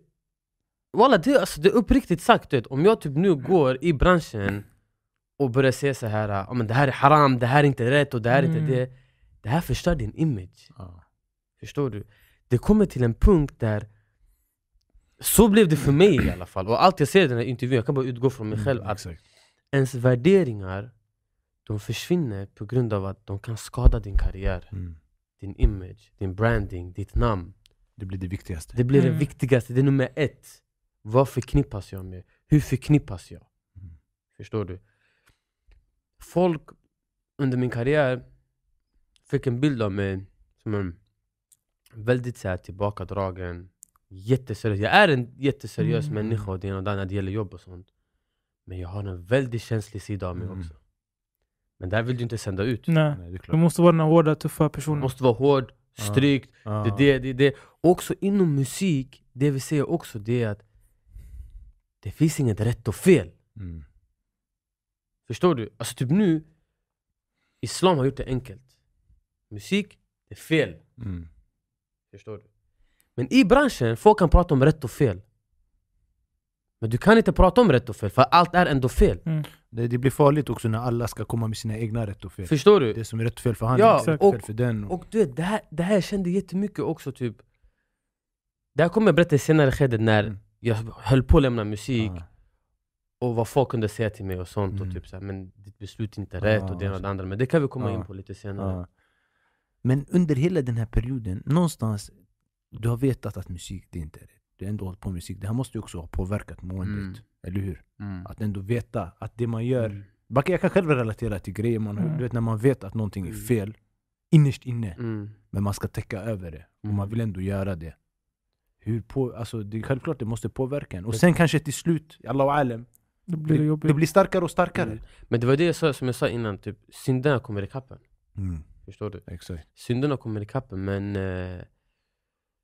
Walla, det, alltså, det är uppriktigt sagt, du vet, om jag typ nu går i branschen och börjar säga så här, ah, men det här är haram, det här är inte rätt och det här är Mm. inte det. Det här förstör din image. Ja. Förstår du? Det kommer till en punkt där så blev det för mig i alla fall, och allt jag ser i den här intervjun, jag kan bara utgå från mig själv Mm, att ens värderingar de försvinner på grund av att de kan skada din karriär, Mm. din image, din branding, ditt namn. Det blir det viktigaste. Det blir det Mm. viktigaste, det är nummer ett. Vad förknippas jag med? Hur förknippas jag? Mm. Förstår du? Folk under min karriär fick en bild av mig som en väldigt så här, tillbakadragen, jätteseriös. Jag är en jätteseriös Mm. människa och det ena och det andra när det gäller jobb och sånt. Men jag har en väldigt känslig sida av mig Mm. också. Men det här vill du inte sända ut. Nej. Nej, Du måste vara den hårda, tuffa Du personen. måste vara hård, strikt, Ja. det är det, det är det. Också inom musik, det vi säger också det är att det finns inget rätt och fel. Mm. Förstår du? Alltså typ nu, Islam har gjort det enkelt. Musik, det är fel. Mm. Förstår du? Men i branschen, folk kan prata om rätt och fel. Men du kan inte prata om rätt och fel, för allt är ändå fel. Det, det blir farligt också när alla ska komma med sina egna rätt och fel. Förstår du? Det som är rätt och fel för han Ja, är rätt och- och fel för den. Och du vet, det här, det här kände jag jättemycket också typ Det här kommer jag berätta i senare skedet när Mm. jag höll på att lämna musik Ja. och vad folk kunde säga till mig och sånt Mm. och typ så här, men ditt beslut är inte Ja, rätt och det ena och det andra Men det kan vi komma Ja. in på lite senare Ja. Men under hela den här perioden, någonstans, du har vetat att musik, det är inte är rätt. Du har ändå hållit på med musik. Det här måste ju också ha påverkat måendet. Mm. Eller hur? Mm. Att ändå veta att det man gör... Mm. Jag kan själv relatera till grejer man Mm. Du vet när man vet att någonting är Mm. fel innerst inne, Mm. men man ska täcka över det. Och man vill ändå göra det. Hur på, alltså, det är självklart det måste påverka en. Och sen kanske till slut, Allahu alam, Då blir det det, jobbigt. det blir starkare och starkare. Mm. Men det var det jag sa, som jag sa innan, typ, synderna kommer ikapp en. Mm. Förstår du? Exakt. Synderna kommer ikapp en men eh,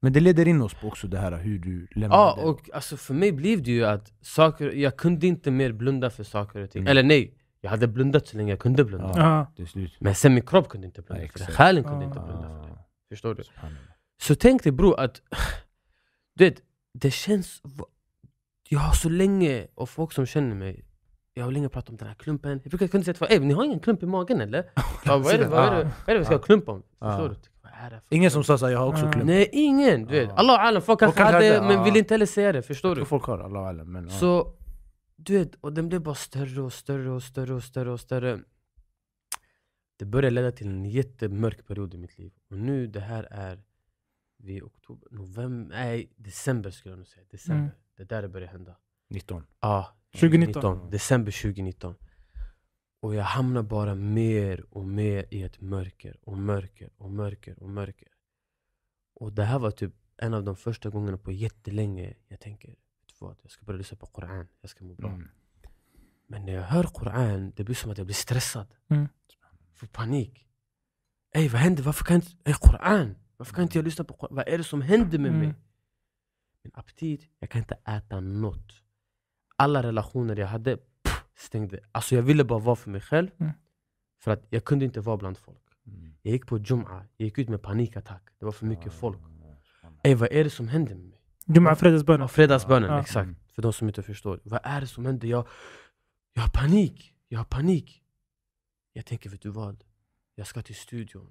Men det leder in oss på också det här hur du lämnar Ja, och alltså för mig blev det ju att saker, jag kunde inte mer blunda för saker och ting. Mm. Eller nej, jag hade blundat så länge jag kunde blunda. Ja. Ja. slut. Men sen min kropp kunde inte blunda Ja, för det, själen kunde Ah. inte blunda för det. Förstår du? Så tänk dig bror att, du vet, det känns... Jag har så länge, och folk som känner mig, jag har länge pratat om den här klumpen. Jag brukar kunna säga till folk, ni har ingen klump i magen eller? Ja, vad, är det, vad, är det, vad är det vi ska ha klump om? Förstår du? Ingen som sa såhär, jag har också Ah. klump. Nej, ingen! Du vet, Ah. Allah alam, folk kanske hade, men vill inte heller säga det, förstår du? folk har, Allahu alam. Men. Så, du vet, och den blev bara större och större och större och större och större. Det började leda till en jättemörk period i mitt liv. Och nu, det här är vid oktober, november, nej december skulle jag nog säga. December. Mm. Det är där det började hända. 19. Ja, 2019. December 2019. Och jag hamnar bara mer och mer i ett mörker och mörker och mörker och mörker. Och det här var typ en av de första gångerna på jättelänge jag tänker, vad, jag ska börja lyssna på Koran, jag ska må bra. Mm. Men när jag hör Koran, det blir som att jag blir stressad. Mm. Får panik. Ey vad händer? Varför kan inte... Ey Koran! Varför kan inte jag lyssna på Koran? Vad är det som händer med Mm. mig? Min aptit, jag kan inte äta något. Alla relationer jag hade, stängde. Alltså jag ville bara vara för mig själv. Mm. För att jag kunde inte vara bland folk. Mm. Jag gick på Jum'a, jag gick ut med panikattack. Det var för mycket Ah, folk. Ey vad är det som händer med mig? Jumma fredagsbönen. Ja, fredagsbönen, Ja. exakt. Mm. För de som inte förstår. Vad är det som händer? Jag, jag har panik. Jag har panik. Jag tänker, vet du vad? Jag ska till studion.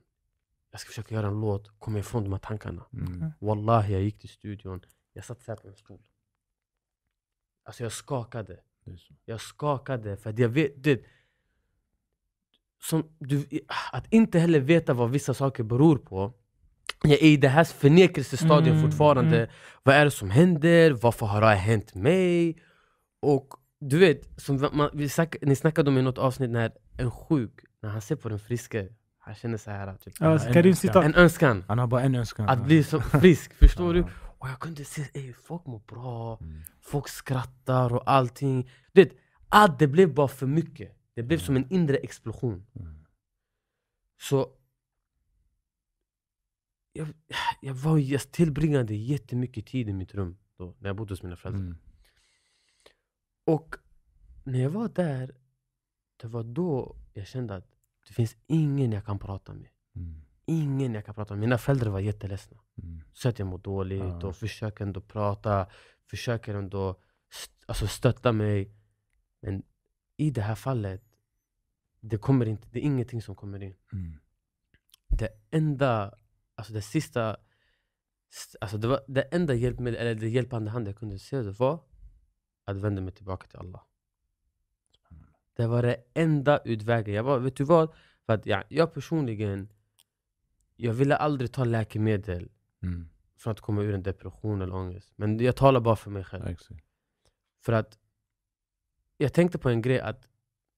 Jag ska försöka göra en låt, komma ifrån de här tankarna. Mm. Wallahi, jag gick till studion. Jag satt så här på en stol. Alltså jag skakade. Jag skakade för att jag vet... Det, som du, att inte heller veta vad vissa saker beror på. Jag är i det här förnekelsestadiet Mm, fortfarande. mm. Vad är det som händer? Varför har det hänt mig? Och du vet, som man, vi snack, ni snackade om i något avsnitt när en sjuk, när han ser på den friske, han känner så här typ, Ja, en Karim önskan. en önskan Han har bara en önskan. att bli så frisk. Förstår du? Och jag kunde se, ey, folk mår bra, Mm. folk skrattar och allting. Du vet, allt det blev bara för mycket. Det blev som en inre explosion. Mm. Så jag, jag, var, jag tillbringade jättemycket tid i mitt rum då, när jag bodde hos mina föräldrar. Mm. Och när jag var där, det var då jag kände att det finns ingen jag kan prata med. Mm. Ingen jag kan prata med. Mina föräldrar var jätteledsna. Mm. Så att jag mår dåligt Ja. och försöker ändå prata, försöker ändå st- alltså stötta mig. Men i det här fallet, det kommer inte, det är ingenting som kommer in. Mm. Det enda, alltså det sista, st- alltså det, var, det enda hjälpmedel, eller det hjälpande hand jag kunde se det var att vända mig tillbaka till Allah. Det var det enda utvägen. Jag var, vet du vad? För att ja, jag personligen, jag ville aldrig ta läkemedel Mm. för att komma ur en depression eller ångest. Men jag talar bara för mig själv. Exakt. För att jag tänkte på en grej att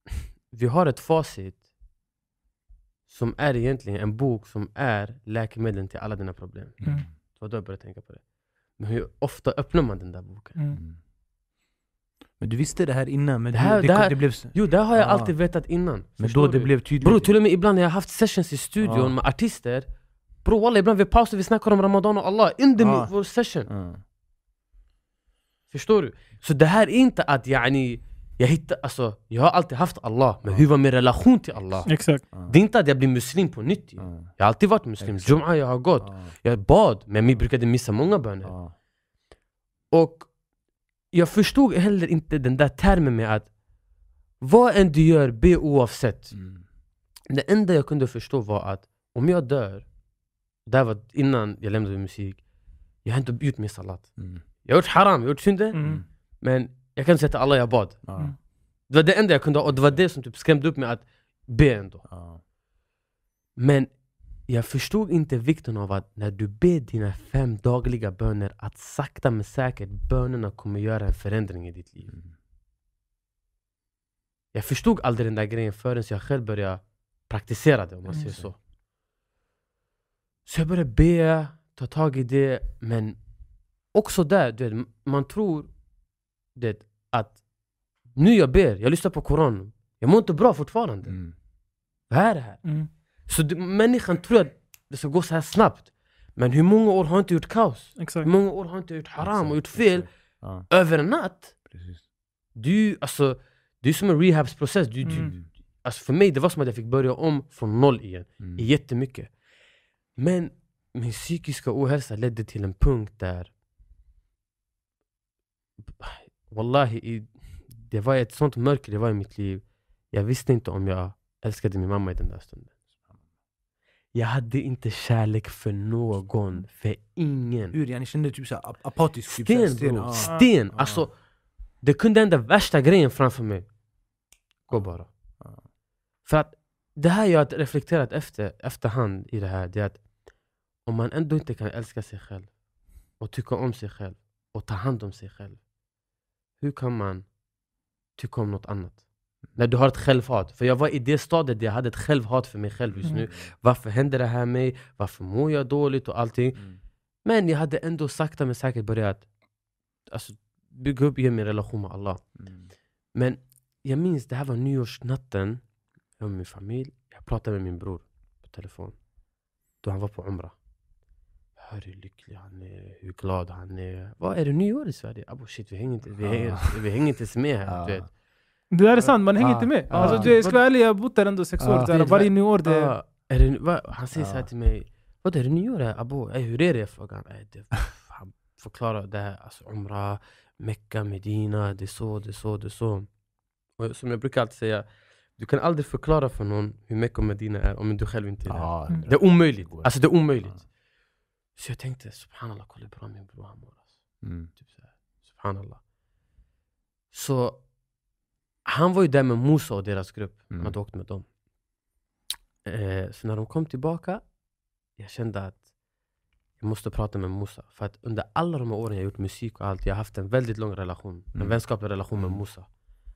vi har ett facit som är egentligen en bok som är läkemedlen till alla dina problem. Mm. Det var då jag började tänka på det. Men hur ofta öppnar man den där boken? Mm. Mm. Men du visste det här innan, men Det här- det, det det, här- det blev... Jo, det har jag Ah. alltid vetat innan. Men då det du? blev tydligt. Bro, till och med ibland när jag har haft sessions i studion Ja. med artister Bro walla, ibland vi pausar vi snackar om Ramadan och Allah under Ja. min- vår session. Ja. Förstår du? Så det här är inte att yani, jag hittar, alltså, jag har alltid haft Allah, men hur var min relation till Allah? Exakt. Det är inte att jag blir muslim på nytt. Jag har alltid varit muslim. Jum'a jag har gått, Ja. jag bad, men vi brukade missa många böner. Och jag förstod heller inte den där termen med att vad än du gör, be oavsett. Mm. Det enda jag kunde förstå var att om jag dör, det här var innan jag lämnade musik, jag har inte gjort min salat. Mm. Jag har gjort haram, jag har gjort synder, Mm. men jag kan säga till alla jag bad. Mm. Det var det enda jag kunde, och det var det som typ skrämde upp mig att be ändå. Men jag förstod inte vikten av att när du ber dina fem dagliga böner, att sakta men säkert bönerna kommer göra en förändring i ditt liv. Mm. Jag förstod aldrig den där grejen förrän jag själv började praktisera det om man Mm. säger så. Så jag började be, ta tag i det, men också där, du vet, man tror du vet, att nu jag ber, jag lyssnar på Koran, jag mår inte bra fortfarande. Mm. Vad är det här? Mm. Så du, människan tror att det ska gå så här snabbt. Men hur många år har inte gjort kaos? Exakt. Hur många år har inte gjort haram och Exakt, gjort fel. Ja, över en natt? precis. Du, alltså, det är som en rehabsprocess. Du, du, Mm. alltså för mig det var som att jag fick börja om från noll igen. Mm. i Jättemycket. Men min psykiska ohälsa ledde till en punkt där Wallahi, det var ett sånt mörker det var i mitt liv. Jag visste inte om jag älskade min mamma i den där stunden. Jag hade inte kärlek för någon, för ingen. Hur? Jag kände typ såhär ap- apatisk. Typ, Sten såhär, bror, ja. sten! Ja. Alltså, det kunde hända värsta grejen framför mig. Gå bara. Ja. För att det här jag har reflekterat efter, efterhand i det här, det är att om man ändå inte kan älska sig själv och tycka om sig själv och ta hand om sig själv. Hur kan man tycka om något annat? När du har ett självhat. För jag var i det stadiet där jag hade ett självhat för mig själv just nu. Varför händer det här mig? Varför mår jag dåligt och allting? Mm. Men jag hade ändå sakta men säkert börjat alltså, bygga upp igen min relation med Allah. Mm. Men jag minns, det här var nyårsnatten. Jag med min familj. Jag pratade med min bror på telefon. Då han var på Umrah. Hör hur lycklig han är, hur glad han är. Vad är det nyår i Sverige? Abo shit, vi hänger inte, vi hänger, vi hänger inte ens med här. Vet. Det där är sant, man hänger inte med. Ja. Alltså, det, jag ska vara ärlig, jag har bott där ändå sex år. Så här, Det är varje nyår, det, Ja, är det, va? Han säger Ja. så här till mig, vad är det nyår? är, Abo? Ey, hur är det? Jag frågar han. Förklarar det här, alltså Umrah, Mecka, Medina, det är så, det är så, det är så. Och som jag brukar alltid säga, du kan aldrig förklara för någon hur Mecka och Medina är om du själv inte är där. Mm. Det är omöjligt, alltså det är omöjligt. Så jag tänkte, subhanallah, kolla hur bra min bror han mår. Alltså. Mm. Typ så här. Subhanallah. Så han var ju där med Musa och deras grupp. Han Mm. hade åkt med dem. Eh, så när de kom tillbaka, jag kände att jag måste prata med Musa. För att under alla de här åren jag gjort musik och allt, jag har haft en väldigt lång relation. En Mm. vänskaplig relation med Mm. Musa.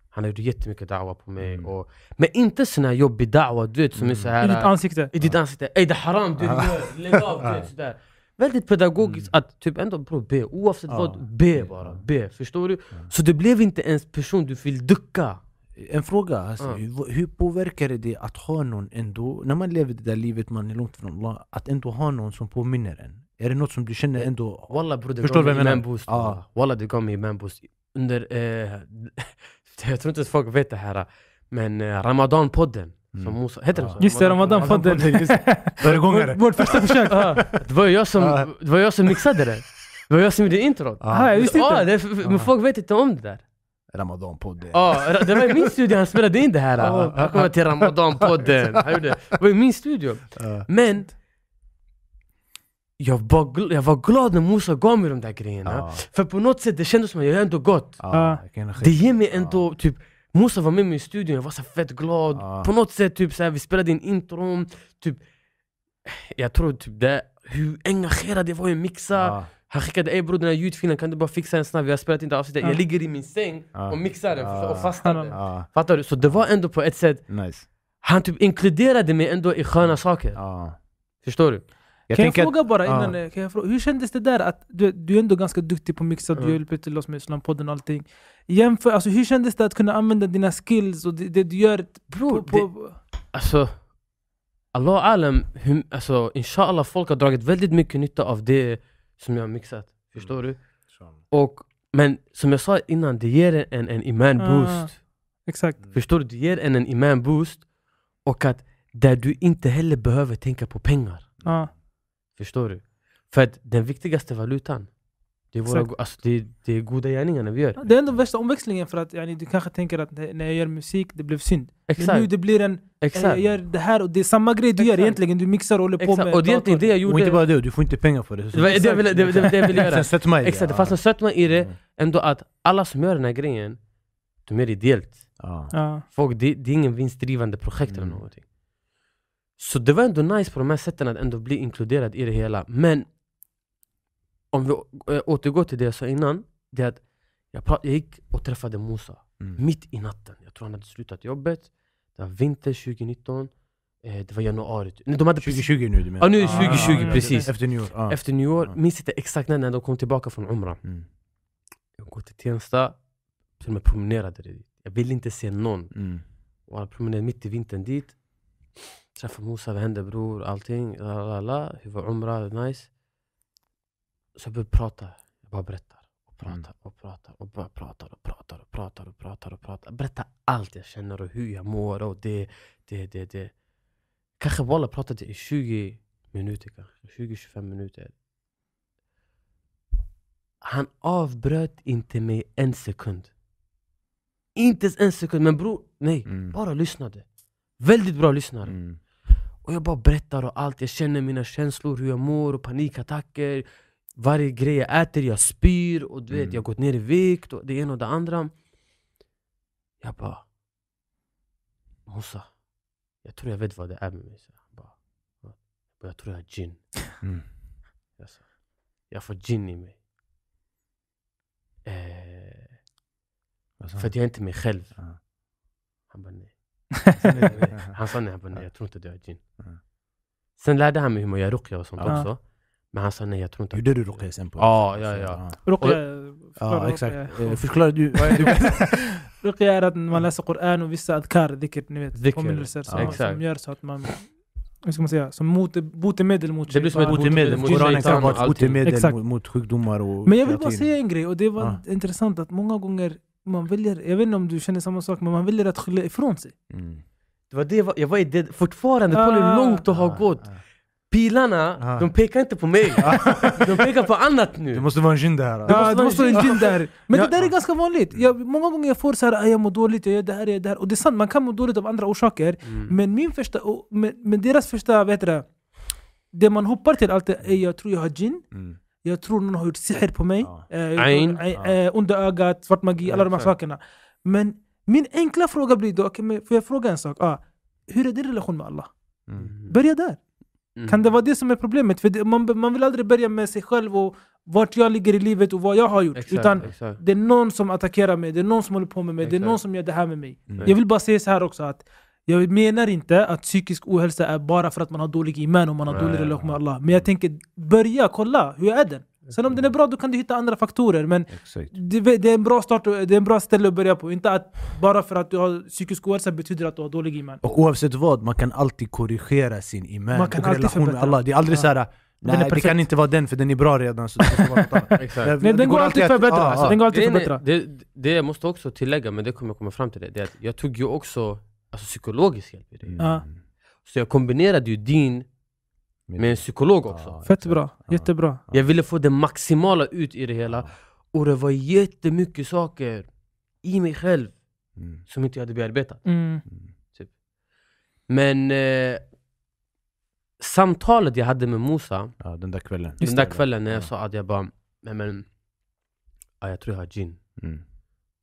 Han har gjort jättemycket da'wa på mig. Mm. Och, men inte sån här jobbig da'wa, du vet som är Mm. så I här ditt ansikte. i ditt ansikte. Ey det är haram, du gör, lägg av, du vet sådär. Väldigt pedagogiskt att typ ändå bror be, oavsett vad, be bara. Be, förstår du? Ja. Så det blev inte ens person du vill ducka. En fråga, alltså, Ja. hur, hur påverkar det att ha någon ändå, när man lever det där livet, man är långt från Allah, att ändå ha någon som påminner en? Är det något som du känner ändå... Walla bror det Förstår gav mig jag menar? iman boost. Ja. walla. Det gav mig iman boost. Under, eh, jag tror inte att folk vet det här, men eh, Ramadan-podden. Mm. Som Musa, heter Ja. den så? Just det, Ramadan-podden. Föregångare. Vår, vår första försök. Det var jag som, det var jag som mixade det. Det var jag som gjorde introt. Ah, jag visste det, är- men folk vet inte om det där. Ramadan-podden. Ja, det var i min studio han spelade in det här. Ja. Välkomna till Ramadan-podden. Han Det var i min studio. Ja. Men jag var, jag var glad när Musa gav mig de där grejerna. För på något sätt det kändes som att jag ändå gått. Det ger mig ändå, typ Musa var med mig i studion, jag var så fett glad. Ja. På något sätt, typ så här, vi spelade in intron. Typ, jag tror typ det, hur engagerad jag var i mixa. Ja. Han skickade ey bror den här ljudfilen, kan du bara fixa en snabb? Vi har spelat in det avsnittet. Ja. Jag ligger i min säng Ja. och mixar den och fastar den. Ja, Fattar du? Så det var ändå på ett sätt, nice. han typ inkluderade mig ändå i sköna saker. Förstår du? Jag kan jag tänker att- fråga bara innan, eh, kan jag fråga, hur kändes det där att du, du är ändå ganska duktig på att mixa, Mm. du hjälper till oss med Islampodden och allting. Jämför, alltså, hur kändes det att kunna använda dina skills och det, det du gör Bror, på, på, Alltså, Allah alam, hur, alltså inshallah folk har dragit väldigt mycket nytta av det som jag har mixat. Förstår du? Och, men som jag sa innan, det ger en en iman Ah. boost. Exakt. Förstår du? Det ger en en iman boost. Och att där du inte heller behöver tänka på pengar. Ja. Förstår du? För att den viktigaste valutan, det är, våra, alltså, det, det är goda gärningarna vi gör. Det är ändå värsta omväxlingen för att yani, du kanske tänker att när när jag gör musik, det blev synd. Men nu Exakt. det blir en, jag exakt. gör det här och det är samma grej du gör Exakt. egentligen, du mixar och håller på exakt. med Och det är egentligen det jag Och inte gjorde. bara det, du får inte pengar för det. Det var det jag ville, det, det, det jag ville göra. Det. Exakt, det fanns en sötma i det. Mm. Ändå att alla som gör den här grejen, de gör det ideellt. Ja. Folk, det, det är ingen vinstdrivande projekt eller Mm. någonting. Så det var ändå nice på de här sätten att ändå bli inkluderad i det hela. Men om vi äh, återgår till det jag sa innan, det är att jag, jag gick och träffade Musa Mm. mitt i natten. Jag tror han hade slutat jobbet. Det var vinter 2019. Eh, det var januari. Nej, de hade precis, 2020 nu du menar? Ja, nu är Ah, 2020, ah, precis. Efter nyår. Ah. efter nyår, Ja. minns inte exakt när, när de kom tillbaka från Umrah. Mm. Jag går till Tensta, till och med promenerade dit. Jag ville inte se någon. Mm. Och jag promenerade mitt i vintern dit. Träffade Musa, vad hände bror? Allting. La, la, la. Hur var Umrah? Nice. Så jag började prata. Jag bara berättar. Pratar Mm. och pratar och bara pratar och pratar och pratar och pratar och pratar. Berättar allt jag känner och hur jag mår och det, det, det, det. Kanske walla pratade i 20 minuter kanske. 20-25 minuter. Han avbröt inte mig en sekund. Inte ens en sekund, men bror, nej. Mm. Bara lyssnade. Väldigt bra lyssnare. Mm. Och jag bara berättar och allt, jag känner mina känslor, hur jag mår och panikattacker Varje grej jag äter, jag spyr och du vet, Mm. jag har gått ner i vikt och det ena och det andra Jag bara Musa, jag tror jag vet vad det är med mig så jag, bara, "Ja." jag tror jag har gin Mm. jag, sa, jag får gin i mig eh, För att jag är inte mig själv Ja. Han bara nej Han sa nej, han bara nej, jag tror inte du har gin Ja. Sen lärde han mig hur man gör ruqya och sånt Ja. också Men han sa nej, jag tror inte Gjorde du ruqya sen? på Ja, ja, ja. Ruqya, Ja, exakt. Förklara du. Ruqya är att man läser Koran och vissa adkar, dhikr, ni vet, påminnelser som, som gör så att man, hur ska man säga, som mot, botemedel mot Det blir som ett. Botemedel. mot Koranen kan vara ett botemedel mot, mot sjukdomar och Men jag vill bara säga en grej och det var Ja. intressant att många gånger man väljer, jag vet inte om du känner samma sak, men man väljer att skylla ifrån sig. Mm. Det var det jag var, jag var i det, fortfarande, kolla hur Ah. långt det har gått. Pilarna, Ah. de pekar inte på mig. de pekar på annat nu. Det måste vara en djinn det här. Ja, måste det vara måste vara en gin där. Men Ja. det där är ganska vanligt. Jag, många gånger jag får så här, "Ah, jag mår dåligt, jag gör det här, jag gör det här. Och det är sant, man kan må dåligt av andra orsaker. Mm. Men min första, och- men, men deras första, vad heter det? Det man hoppar till alltid är jag tror jag har gin. Mm. Jag tror någon har gjort sihr på mig. Ja. Eh, Ain. eh, eh, Onda ögat, svart magi, Ja, alla de här sakerna. Men min enkla fråga blir då, okay, men får jag fråga en sak? Ah, hur är din relation med Allah? Mm. Börja där. Mm. Kan det vara det som är problemet? För det, man, man vill aldrig börja med sig själv och vart jag ligger i livet och vad jag har gjort. Exakt, Utan exakt. det är någon som attackerar mig, det är någon som håller på med mig, det är Exakt. någon som gör det här med mig. Mm. Jag vill bara säga så här också att jag menar inte att psykisk ohälsa är bara för att man har dålig iman och man har Nej. dålig relation med Allah. Men jag tänker börja kolla, hur är den? Sen om den är bra då kan du hitta andra faktorer. Men det, det är en bra start, och- det är en bra ställe att börja på. Inte att bara för att du har psykisk ohälsa betyder att du har dålig iman. Och oavsett vad, man kan alltid korrigera sin iman Man kan och alltid relation med. Allah. Det är aldrig Ja. så här. är Nej, det kan inte vara den för den är bra redan. Så det vara Nej, den går alltid att- förbättra. ja, Alltså, den går alltid förbättra. det, det jag måste också tillägga, men det kommer jag komma fram till det, det är att jag tog ju också alltså, psykologisk hjälp i det. Mm. Så jag kombinerade ju din med en psykolog också. Ja, Fett bra, Ja. jättebra. Jag ville få det maximala ut i det hela. Och det var jättemycket saker i mig själv Mm. som inte jag hade bearbetat. Mm. Mm. Men eh, samtalet jag hade med Musa, Ja, den där kvällen. den där kvällen när jag Ja. sa att jag bara, nej men, ja, jag tror jag har gin. Mm.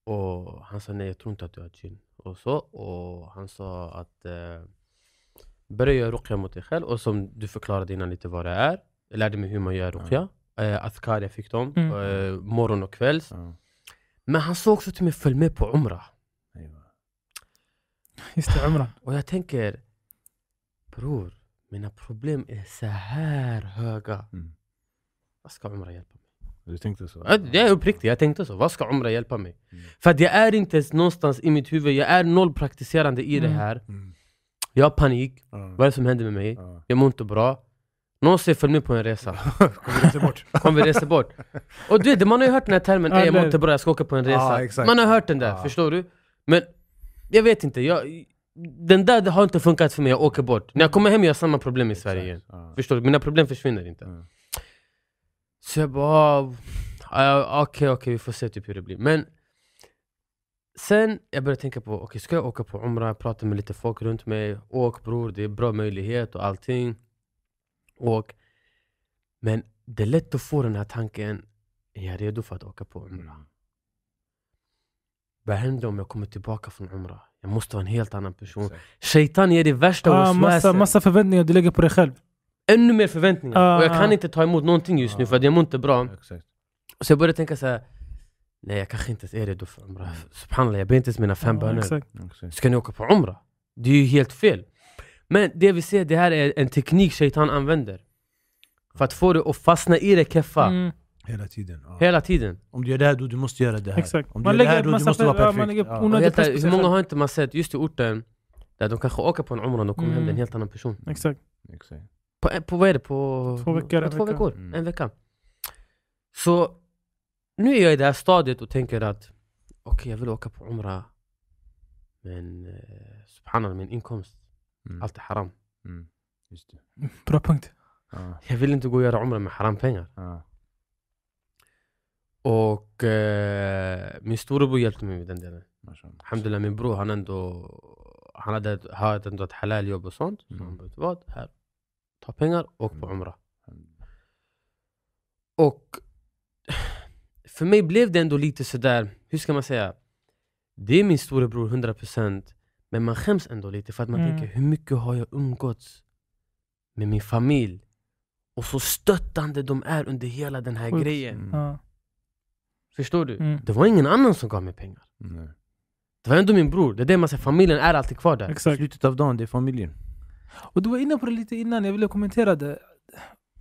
Och han sa nej, jag tror inte att du har gin. Och så, och han sa att eh, börja göra ruqya mot dig själv, och som du förklarade innan lite vad det är. Jag lärde mig hur man gör ruqya. Eh, Athkar jag fick dem, Mm. eh, morgon och kvälls. Ja. Men han sa också till mig, följ med på Umrah. Just det, Umran. Och jag tänker, bror, mina problem är så här höga. Mm. Vad ska Umrah hjälpa mig? Du tänkte så? Ja, Det är uppriktigt, jag tänkte så. Vad ska Umrah hjälpa mig? Mm. För att jag är inte någonstans i mitt huvud, jag är noll praktiserande i det Mm. här. Mm. Jag har panik, Ja. vad är det som händer med mig? Ja. Jag mår inte bra. Någon säger följ med på en resa. Kommer inte bort. Kom vi reser bort. Och du vet, man har ju hört den här termen, Ja, "Ey, jag mår inte bra, jag ska åka på en resa. Exakt. man har hört den där, Ja. förstår du? Men jag vet inte, jag, den där har inte funkat för mig, jag åker bort. När jag kommer hem jag har samma problem i Sverige igen. Ja. Förstår du? Mina problem försvinner inte. Ja. Så jag bara, ah, okej okej vi får se typ hur det blir. Men sen jag började tänka på, okej ska jag åka på Umrah, prata med lite folk runt mig, åk bror, det är bra möjlighet och allting. Åk. Men det är lätt att få den här tanken, är jag redo för att åka på Umrah? Mm. Vad händer om jag kommer tillbaka från Umrah? Jag måste vara en helt annan person. Exakt. Shaitan ger det värsta Ah, massa, massa förväntningar du lägger på dig själv. Ännu mer förväntningar. Ah, och jag kan ah. inte ta emot någonting just nu Ah. för att jag mår inte bra. Exakt. Så jag började tänka så här. Nej jag kanske inte är redo för Umrah. Subhanallah, jag ber inte ens mina fem Ja, böner. exakt. Ska ni åka på Umrah? Det är ju helt fel. Men det vi ser, det här är en teknik Shaitan använder. För att få dig att fastna i det keffa Mm, Hela tiden. Ja. hela tiden. Om du gör det här, då du måste göra det här. exakt. Om du Man gör det här, då du måste vara man perfekt. lägger Ja. Hur många har inte man sett just i orten där de kanske åker på en Umrah och kommer hem, Mm. är en helt annan person. Exakt. Exakt. På, på vad är det? På Två veckor, På två veckor, Mm. en vecka. Så nu är jag i det här stadiet och tänker att okej, jag vill åka på Umrah. Men eh, subhanallah, min inkomst, Mm. allt är haram. Mm. Just det. Bra punkt. Ja. Jag vill inte gå och göra Umrah med harampengar. Ja. Och eh, min storebror hjälpte mig med den delen. Alhamdulillah, min bror han ändå han hade, hade ändå ett halal jobb och sånt. Så Mm. han bara, vet du vad? Här, ta pengar, åk på Mm. Umrah. Och för mig blev det ändå lite sådär, hur ska man säga? Det är min storebror 100% men man skäms ändå lite för att man Mm. tänker hur mycket har jag umgåtts med min familj? Och så stöttande de är under hela den här Sjukt. grejen. Mm. Ja. Förstår du? Mm. Det var ingen annan som gav mig pengar. Nej. Det var ändå min bror. Det är det man säger, familjen är alltid kvar där. Exakt. Slutet av dagen, det är familjen. Och du var inne på det lite innan, jag ville kommentera det.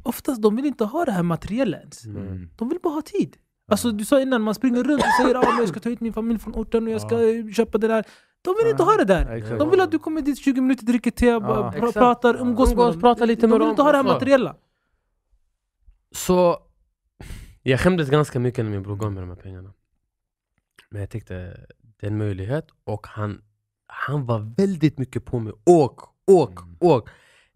Oftast de vill inte ha det här materiella ens. Mm. De vill bara ha tid. Alltså du sa innan, man springer runt och säger att ah, men jag ska ta hit min familj från orten och jag ska eh, köpa det där. De vill inte ha det där. Exakt. De vill att du kommer dit 20 minuter, dricker te, pra- exakt. pratar, umgås, Umgås, med dem. prata lite de med vill dem inte ha det här och så. materiella. Så jag skämdes ganska mycket när min bror gav mig de här pengarna. Men jag tyckte det är en möjlighet och han han var väldigt mycket på mig. Åk, åk, Mm. åk.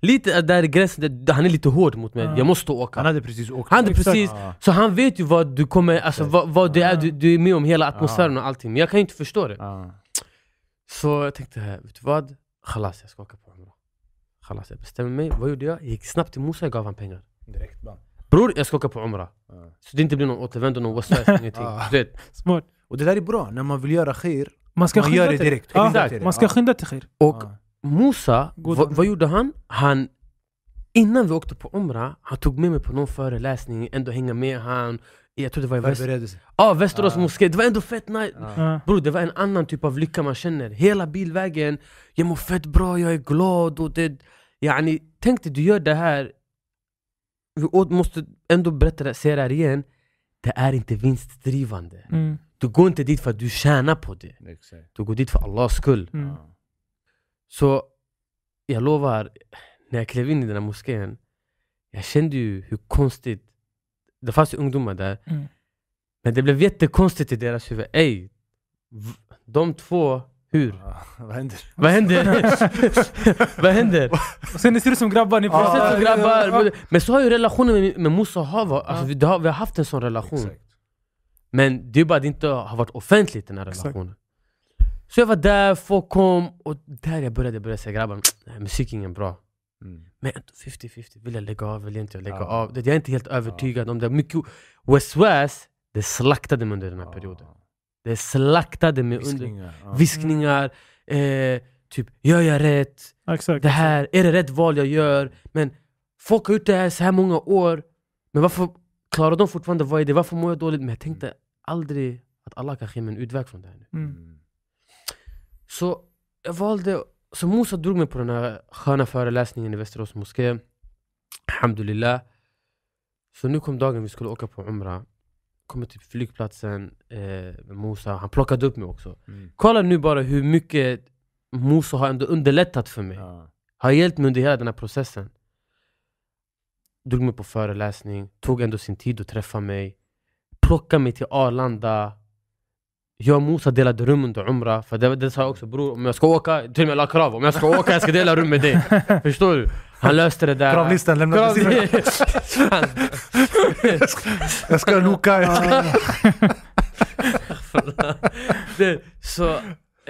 Lite där är gränsen, där han är lite hård mot mig. Ja. Jag måste åka. Han hade precis åkt. Han hade precis, Ja. så han vet ju vad du kommer, alltså vad, vad det är du, du är med om, hela atmosfären Ja. och allting. Men jag kan ju inte förstå det. Ja. Så jag tänkte, vet du vad? Khalas, jag ska åka på Umrah. Khalas, jag bestämmer mig. Vad gjorde jag? Jag gick snabbt till Musa, jag gav han pengar. Direkt bam. Bror, jag ska åka på Umrah. Ja. Så det inte blir någon återvändo, någon waswas, ingenting. Ja. Du vet. Smart. Och det där är bra, när man vill göra khair, Man ska man gör det direkt. Ja, Skynda det. man ska skynda till khir. Och Ja. Musa, God vad, vad gjorde han? Han, innan vi åkte på Umrah, han tog med mig på någon föreläsning, ändå hänga med han. Jag tror det var i Väst, ah, Västerås Ja. moské, det var ändå fett nice. Ja. Bror det var en annan typ av lycka man känner. Hela bilvägen, jag mår fett bra, jag är glad och det... Yani, tänk dig, du gör det här... Vi måste ändå berätta säga det här igen. Det är inte vinstdrivande. Mm. Du går inte dit för att du tjänar på det. Du går dit för Allahs skull. Mm. Så jag lovar, när jag klev in i den här moskén, jag kände ju hur konstigt... Det fanns ju ungdomar där, Mm. men det blev jättekonstigt i deras huvud. Ey, de två, hur? Ja. Vad händer? Vad händer? Vad händer? Och sen ni ser ut som grabbar, ni Ja, Precis pratar. som grabbar. Men så har ju relationen med, med Musa och Hava, alltså, vi, har, vi har haft en sån relation. Exakt. Men det är bara att det inte har varit offentligt den här Exakt. Så jag var där, folk kom, och där jag började, jag började säga grabbar, musik är ingen bra. Mm. Men ändå 50-50, vill jag lägga av, vill jag inte lägga Ja. av? Det- Jag är inte helt övertygad om det. Mycket, West West, det slaktade mig under den här Ja. perioden. Det slaktade mig under Viskningar. Ja. viskningar, eh, typ gör jag rätt? Exakt. Det här, är det rätt val jag gör? Men folk har gjort det här så här många år, men varför klarar de fortfarande vad är det? Varför mår jag dåligt? Men jag tänkte aldrig att alla kanske ger mig en utväg från det här nu. Mm. Så jag valde, så Musa drog mig på den här sköna föreläsningen i Västerås moské. Alhamdulillah. Så nu kom dagen vi skulle åka på Umrah. Kommer till flygplatsen eh, Musa, han plockade upp mig också. Mm. Kolla nu bara hur mycket Musa har ändå underlättat för mig. Ja. Har hjälpt mig under hela den här processen. Drog mig på föreläsning, tog ändå sin tid att träffa mig. Plockade mig till Arlanda. Jag och Musa delade rum under Umrah, för det, det sa jag också bror, om jag ska åka, till och med la krav, om jag ska åka jag ska dela rum med dig. Förstår du? Han löste det där. Kravlistan lämnades in. Krav- Jag ska loka. det, så,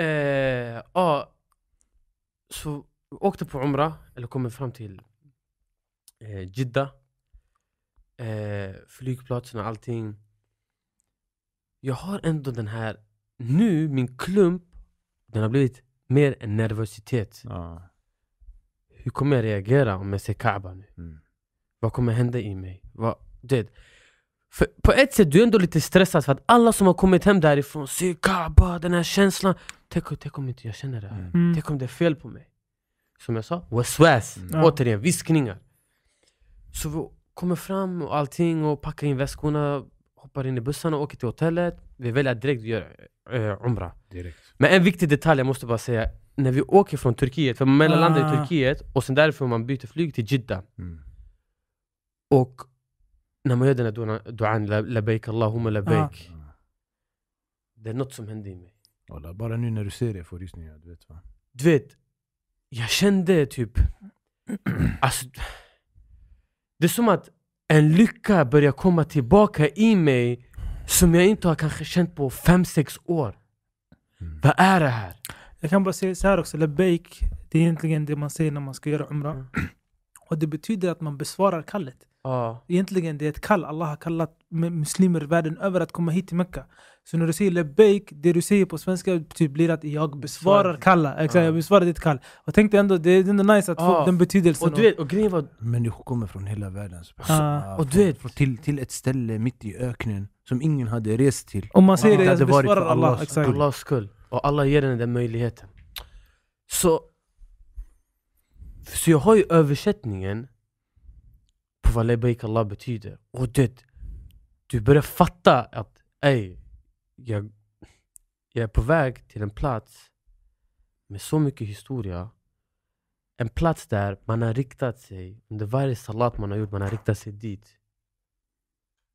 eh, ja, så åkte på Umrah, eller kommer fram till eh, Jeddah. Eh, flygplatsen och allting. Jag har ändå den här, nu min klump, den har blivit mer en nervositet. Ja. Hur kommer jag reagera om jag ser Kaaba nu? Mm. Vad kommer hända i mig? Vad, det, för på ett sätt, du är ändå lite stressad för att alla som har kommit hem därifrån ser Kaaba, den här känslan. Tänk, tänk om inte jag känner det här. Mm. Mm. Tänk om det är fel på mig. Som jag sa, waswas. Mm. Ja. Återigen, viskningar. Så vi kommer fram och allting och packar in väskorna, hoppar in i bussarna och åker till hotellet. Vi väljer att direkt göra uh, Umrah. Direkt. Men en viktig detalj jag måste bara säga. När vi åker från Turkiet, för man mellanlandar i Ah. Turkiet och sen därifrån man byter flyg till Jeddah. Mm. Och när man gör den här duan- duan, la- labaik Allahumma labaik. Ja. Det är något som hände i mig. Bara nu när du ser det får du rysningar. Du vet va? Du vet, jag kände typ... Alltså, det är som att en lycka börjar komma tillbaka i mig som jag inte har kanske känt på fem sex år. Mm. Vad är det här? Jag kan bara säga så här också, labbaik, det är egentligen det man säger när man ska göra umrah. Mm. Och det betyder att man besvarar kallet. Ja, Egentligen det är ett kall, Allah har kallat mu- muslimer världen över att komma hit till Mecka. Så när du säger labbaik, det du säger på svenska typ blir att jag besvarar Svarar. kalla. Exakt, Ja. jag besvarar ditt kall. Och tänk dig ändå, det är ändå nice att få Ja. den betydelsen. och du vet, och grejen var... Människor kommer från hela världen. Så- Ah. Och du vet- till, till ett ställe mitt i öknen som ingen hade rest till. Om man säger det, jag besvarar för Allah. Allahs Exakt. Allahs skull. Och alla ger den den möjligheten. Så, så jag har ju översättningen på vad Labaik Allah betyder. Och det, du börjar fatta att ej, jag, jag är på väg till en plats med så mycket historia. En plats där man har riktat sig, under varje salat man har gjort, man har riktat sig dit.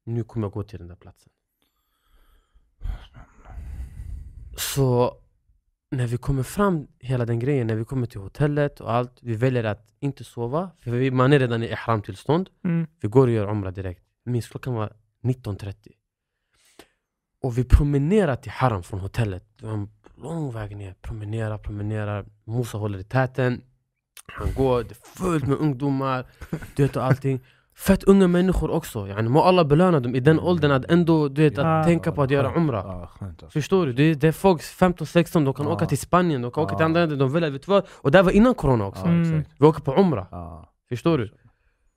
Nu kommer jag gå till den där platsen. Så när vi kommer fram, hela den grejen, när vi kommer till hotellet och allt, vi väljer att inte sova, för vi, man är redan i ihram-tillstånd. Mm. Vi går och gör Umrah direkt. Minns klockan var 19.30. Och vi promenerar till Haram från hotellet. Det var en lång väg ner. Promenerar, promenerar. Musa håller i täten. Han går, det är fullt med ungdomar. Du vet och allting. Fett unga människor också. Yani, må Allah belöna dem i den åldern att ändå du vet, att Ja. tänka på att göra skönt alltså. Förstår du? Det är, det är folk 15-16, de kan Ja. åka till Spanien, de kan åka till andra länder, de väljer, vet du vad? Och det var innan corona också. Mm. Vi åker på Umrah. Ja. Förstår du?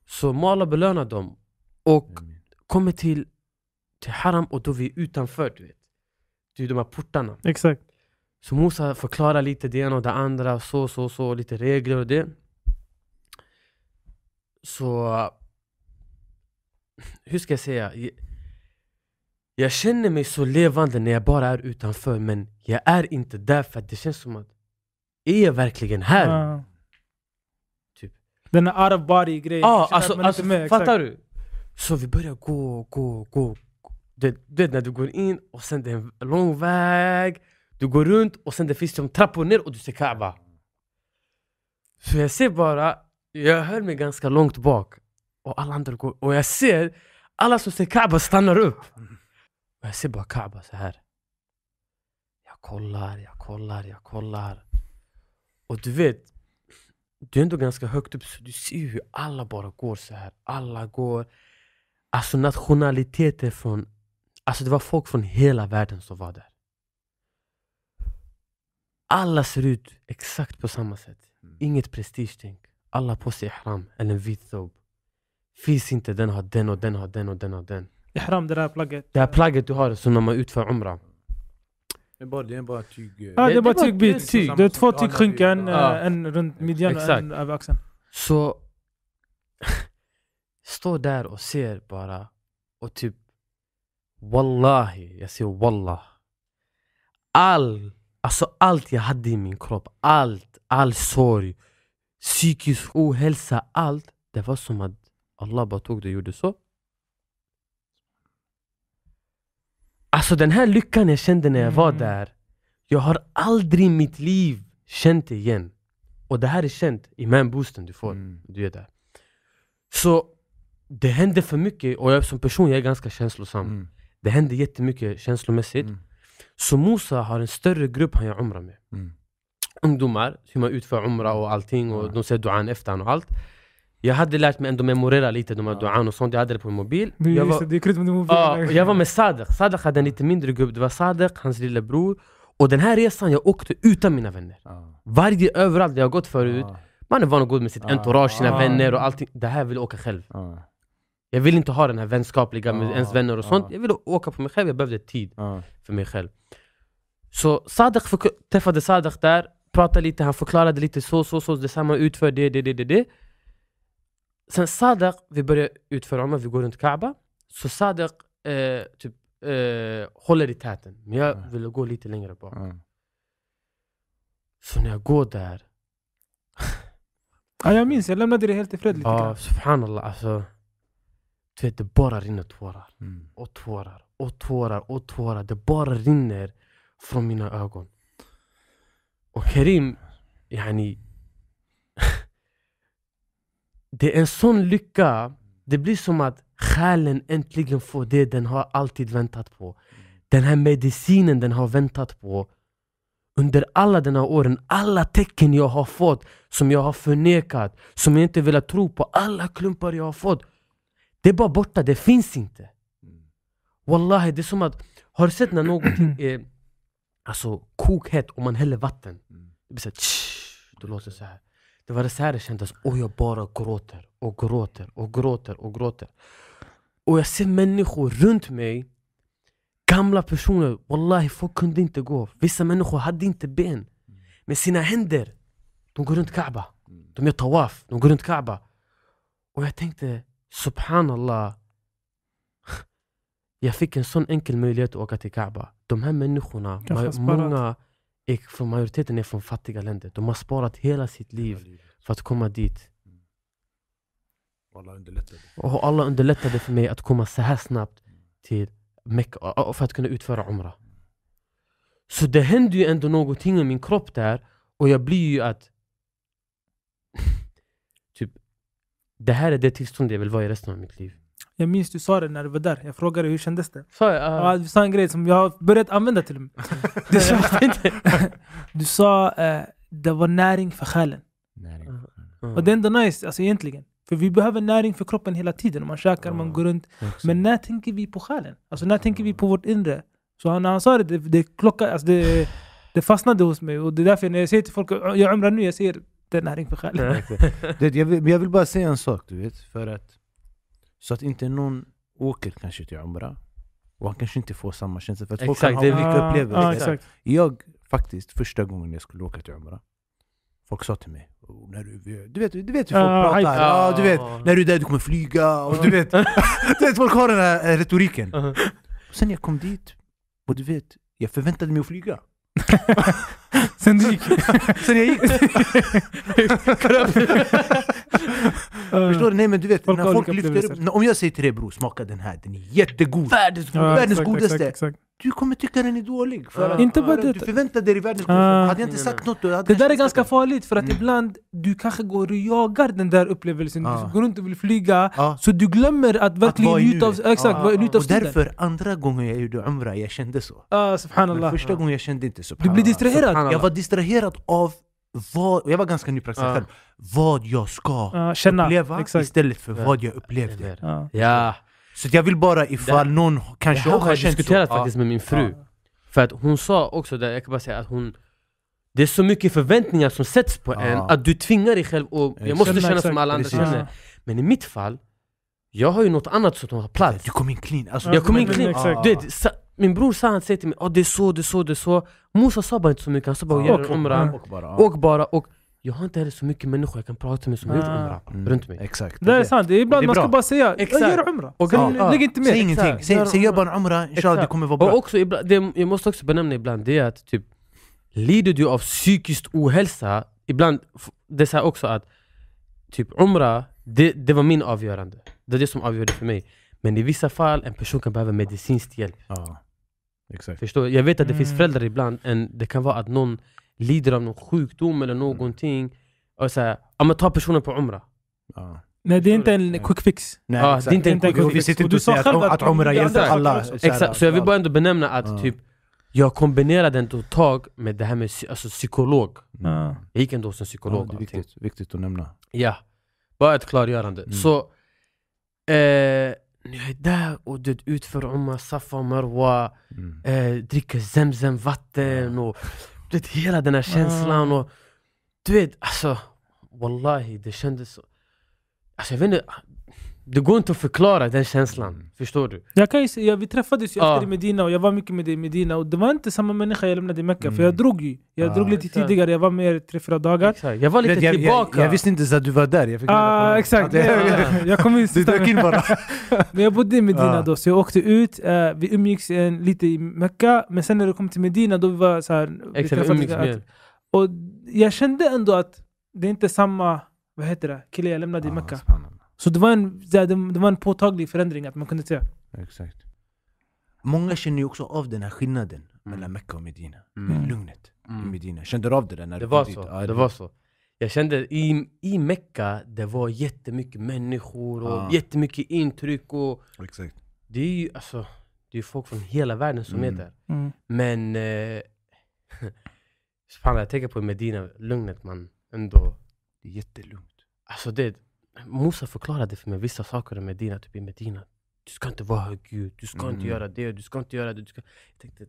Så må Allah belöna dem. Och kommer till, till Haram och då vi är utanför du vet. Det är de här portarna. Exakt. Så Musa förklarar lite det ena och det andra, så, så, så, lite regler och det. Så... Hur ska jag säga? Jag, jag känner mig så levande när jag bara är utanför men jag är inte där för att det känns som att är jag verkligen här? Ja. Typ. Den out of body grejen. Ja, Känner alltså, alltså med, fattar exakt. du? Så vi börjar gå, gå, gå. Du vet när du går in och sen det är en lång väg. Du går runt och sen det finns som trappor ner och du ser Kaaba. Så jag ser bara, jag hör mig ganska långt bak. Och alla andra går, och jag ser alla som ser Kaaba stannar upp. Och jag ser bara Kaaba så här. Jag kollar, jag kollar, jag kollar. Och du vet, du är ändå ganska högt upp så du ser hur alla bara går så här. Alla går. Alltså nationaliteter från... Alltså det var folk från hela världen som var där. Alla ser ut exakt på samma sätt. Inget prestigetänk. Alla på sig ihram eller en vit thob. Finns inte den har den och den har den och den har den. Ihram, det där plagget. Det här plagget du har som när man utför umrah. Det är bara, det är bara tyg... eh, Ja, det är bara tygbit. det är tyg. Det är två tygskynken, Ja. eh, en runt midjan och en över axeln. Så står där och ser bara och typ Wallahi, jag säger wallah All, alltså allt jag hade i min kropp, allt, all sorg Psykisk ohälsa, allt Det var som att Allah bara tog det och gjorde så Alltså den här lyckan jag kände när jag var Mm. där Jag har aldrig i mitt liv känt det igen Och det här är känt i man-boosten du får Mm. du är där. Så det hände för mycket och jag som person jag är ganska känslosam. Mm. Det hände jättemycket känslomässigt. Mm. Så Musa har en större grupp han gör umrah med. Mm. Ungdomar, hur man utför umrah och allting och de säger duan efter och allt. Jag hade lärt mig ändå memorera lite de här Ja. duan och sånt, jag hade det på min mobil. Jag var, det, krydd med mobil. ja, jag var med Sadek, Sadek hade en lite mindre grupp, det var Sadek, hans lillebror. Och den här resan jag åkte utan mina vänner. Ja. Varje överallt jag gått förut, Ja. man är van att gå med sitt entourage, sina vänner och allting. Det här vill jag åka själv. Ja. Jag vill inte ha den här vänskapliga med ens vänner och sånt. ja. Jag ville åka på mig själv, jag behövde tid för mig själv. Så Sadek träffade Sadek där, pratade lite, han förklarade lite så, så, så, detsamma, utför det, det, det, det, det. Sen Sadek, vi börjar utföra Umrah, vi går runt Kaaba. Så Sadek eh, typ, eh, håller i täten, men jag Ja. ville gå lite längre bak. Ja. Så när jag går där, Ja, jag minns, jag lämnade det helt i fred lite ja grann. subhanallah alltså. Du vet, det bara rinner tårar. Mm. och tårar och tårar och tårar. Det bara rinner från mina ögon. Och Karim, yani... det är en sån lycka. Det blir som att själen äntligen får det den har alltid väntat på. Den här medicinen den har väntat på. Under alla de här åren, alla tecken jag har fått som jag har förnekat, som jag inte velat tro på, alla klumpar jag har fått. Det är bara borta, det finns inte. Wallahi, det är som att, har du sett när någonting är alltså, kokhett och man häller vatten? Mm. Det blir såhär, det låter så här. Det var det så här det kändes, och jag bara gråter och gråter och gråter och gråter. Och jag ser människor runt mig, gamla personer, wallahi folk kunde inte gå. Vissa människor hade inte ben. Med sina händer, de går runt Kaaba. De gör tawaf, de går runt Kaaba. Och jag tänkte, subhanallah. Jag fick en sån enkel möjlighet att åka till Kaaba. De här människorna, många är, från majoriteten är från fattiga länder. De har sparat hela sitt liv för att komma dit. Wallah underlättade. Och Allah underlättade för mig att komma så här snabbt till Mecka och för att kunna utföra Umrah. Så det händer ju ändå någonting med min kropp där och jag blir ju att typ det här är det tillstånd jag vill vara i resten av mitt liv. Jag minns du sa det när du var där. Jag frågade hur kändes det? Sa jag? Ja, du sa en grej som jag har börjat använda till och med. Du sa, du sa eh, det var näring för själen. Nej. Mm. Och det är ändå nice alltså, egentligen. För vi behöver näring för kroppen hela tiden. Man käkar, man Ja. går runt. Men när tänker vi på själen? Alltså när tänker vi på vårt inre? Så när han sa det, det, det, klocka, alltså det, det fastnade hos mig. Och det är därför när jag säger till folk jag umrar nu, jag säger det är näring för själen. Det, jag, vill, jag vill bara säga en sak du vet, för att så att inte någon åker kanske till Umrah och han kanske inte får samma känsla för att folk Exakt, kan det ha är olika Ah, upplevelser. ah, exakt. Jag faktiskt, första gången jag skulle åka till Umrah Folk sa till mig oh, när du, du vet, du vet hur folk Ah, pratar, hype. ja, du vet när du är där du kommer flyga och du vet, du vet folk har den här retoriken Mhm. och Sen jag kom dit och du vet, jag förväntade mig att flyga Sen du gick. Sen jag gick Förstår du? Nej men du vet, Folk när folk lyfter upp, om jag säger till dig bror, smaka den här, den är jättegod Världens Ja, världens exakt, godaste. Exakt, exakt. Du kommer tycka den är dålig för att, Inte bara det. att du förväntar dig världens Ah. godaste Hade jag inte sagt något då hade Det där är ganska det. farligt för att Mm. ibland du kanske går och jagar den där upplevelsen. Ja. Du går runt och vill flyga. Ja. Så du glömmer att verkligen i njuta av, exakt, njuta av Och därför, andra gången jag gjorde Umrah, jag kände så Ah, Men subhanallah. första gången jag kände inte Du subhanallah blir distraherad. Jag var distraherad av vad, jag var ganska nypraktiserad själv Vad jag ska Ah, känna. uppleva Exakt. istället för Ja. vad jag upplevde Ja. Så att jag vill bara ifall Det- någon det kanske här också har har jag känt diskuterat så faktiskt med min fru. Ja. För att hon sa också det, jag kan bara säga att hon Det är så mycket förväntningar som sätts på Ja. en att du tvingar dig själv och jag måste Känna känna exakt. som alla andra Precis. känner. Men i mitt fall, jag har ju något annat som har plats. Du kom in clean alltså, Jag kom in clean. exakt. Du vet, sa, min bror sa han säger till mig oh, det är så, det är så, det är så. Musa sa bara inte så mycket, han sa bara Ja. gör en umra. Och bara. Åk bara. Och jag har inte heller så mycket människor jag kan prata med som har gjort Ah. umra Mm. runt mig. Exakt Det är sant, ibland man ska bara säga Exakt. jag gör umra. Och- Sen ja. lägg inte mer. Säg ingenting, säg, Gör säg gör umrah. bara en umrah, inshallah det kommer vara Och bra också, ibland, det, jag måste också benämna ibland, det är att typ Lider du av psykisk ohälsa, ibland, det är så också att Typ umra, det, det var min avgörande Det är det som avgjorde för mig Men i vissa fall, en person kan behöva medicinsk hjälp Ja, exakt Förstår? Jag vet att det finns Mm. föräldrar ibland, en, det kan vara att någon lider av någon sjukdom eller någonting och så här, ja men ta personen på umra ja. Nej det är inte en quick fix. Nej, Ja, det är inte en quick Vi fix. sitter Och inte och säger att, att att är hjälper alla. Exakt, så jag vill bara ändå benämna att Ja. typ Jag kombinerade ändå ett tag med det här med alltså, psykolog Ja. Jag gick ändå hos en Ja, psykolog det är viktigt, viktigt att nämna Ja, bara ett klargörande. Mm. Så, eh, när jag är där och du utför Umma, Safa och Marwa, mm. eh, dricker Zemzem vatten och du vet, hela den här känslan Ah. och du vet, alltså Wallahi, det kändes så Alltså jag vet inte, det går inte att förklara den känslan, Mm. förstår du? Jag kan ju säga, vi träffades ju Ja. efter i Medina och jag var mycket med dig i Medina och det var inte samma människa jag lämnade i Mecka Mm. för jag drog ju. Jag Ja. drog lite Exakt. tidigare, jag var med er tre, fyra dagar. Exakt. Jag var lite jag, tillbaka jag, jag visste inte ens att du var där, jag Ah, exakt, Att jag- kom in Du dök in bara Men jag bodde i Medina Ja. då, så jag åkte ut, eh, vi umgicks en, lite i Mecka, men sen när det kom till Medina då vi var så här, Exakt, vi träffades umgicks att- mer. Och jag kände ändå att det är inte samma, vad heter det, kille jag lämnade i Ja, Mecka. Så det var, en, det, det var en påtaglig förändring att man kunde säga. Exakt Många känner ju också av den här skillnaden Mm. mellan Mecka och Medina Mm. Lugnet i Mm. Medina, kände du av det där när Det du var kom så, dit? Ja, det var så Jag kände i, i Mecka, det var jättemycket människor och Ja. jättemycket intryck och Exakt Det är ju alltså, det är folk från hela världen som är Mm. där Mm. Men eh, Fan, jag tänker på Medina, lugnet man ändå Det är jättelugnt Alltså det, Musa förklarade för mig vissa saker i Medina, typ i Medina Du ska inte vara högljudd, du ska inte Mm. göra det, du ska inte göra det du ska... Jag tänkte,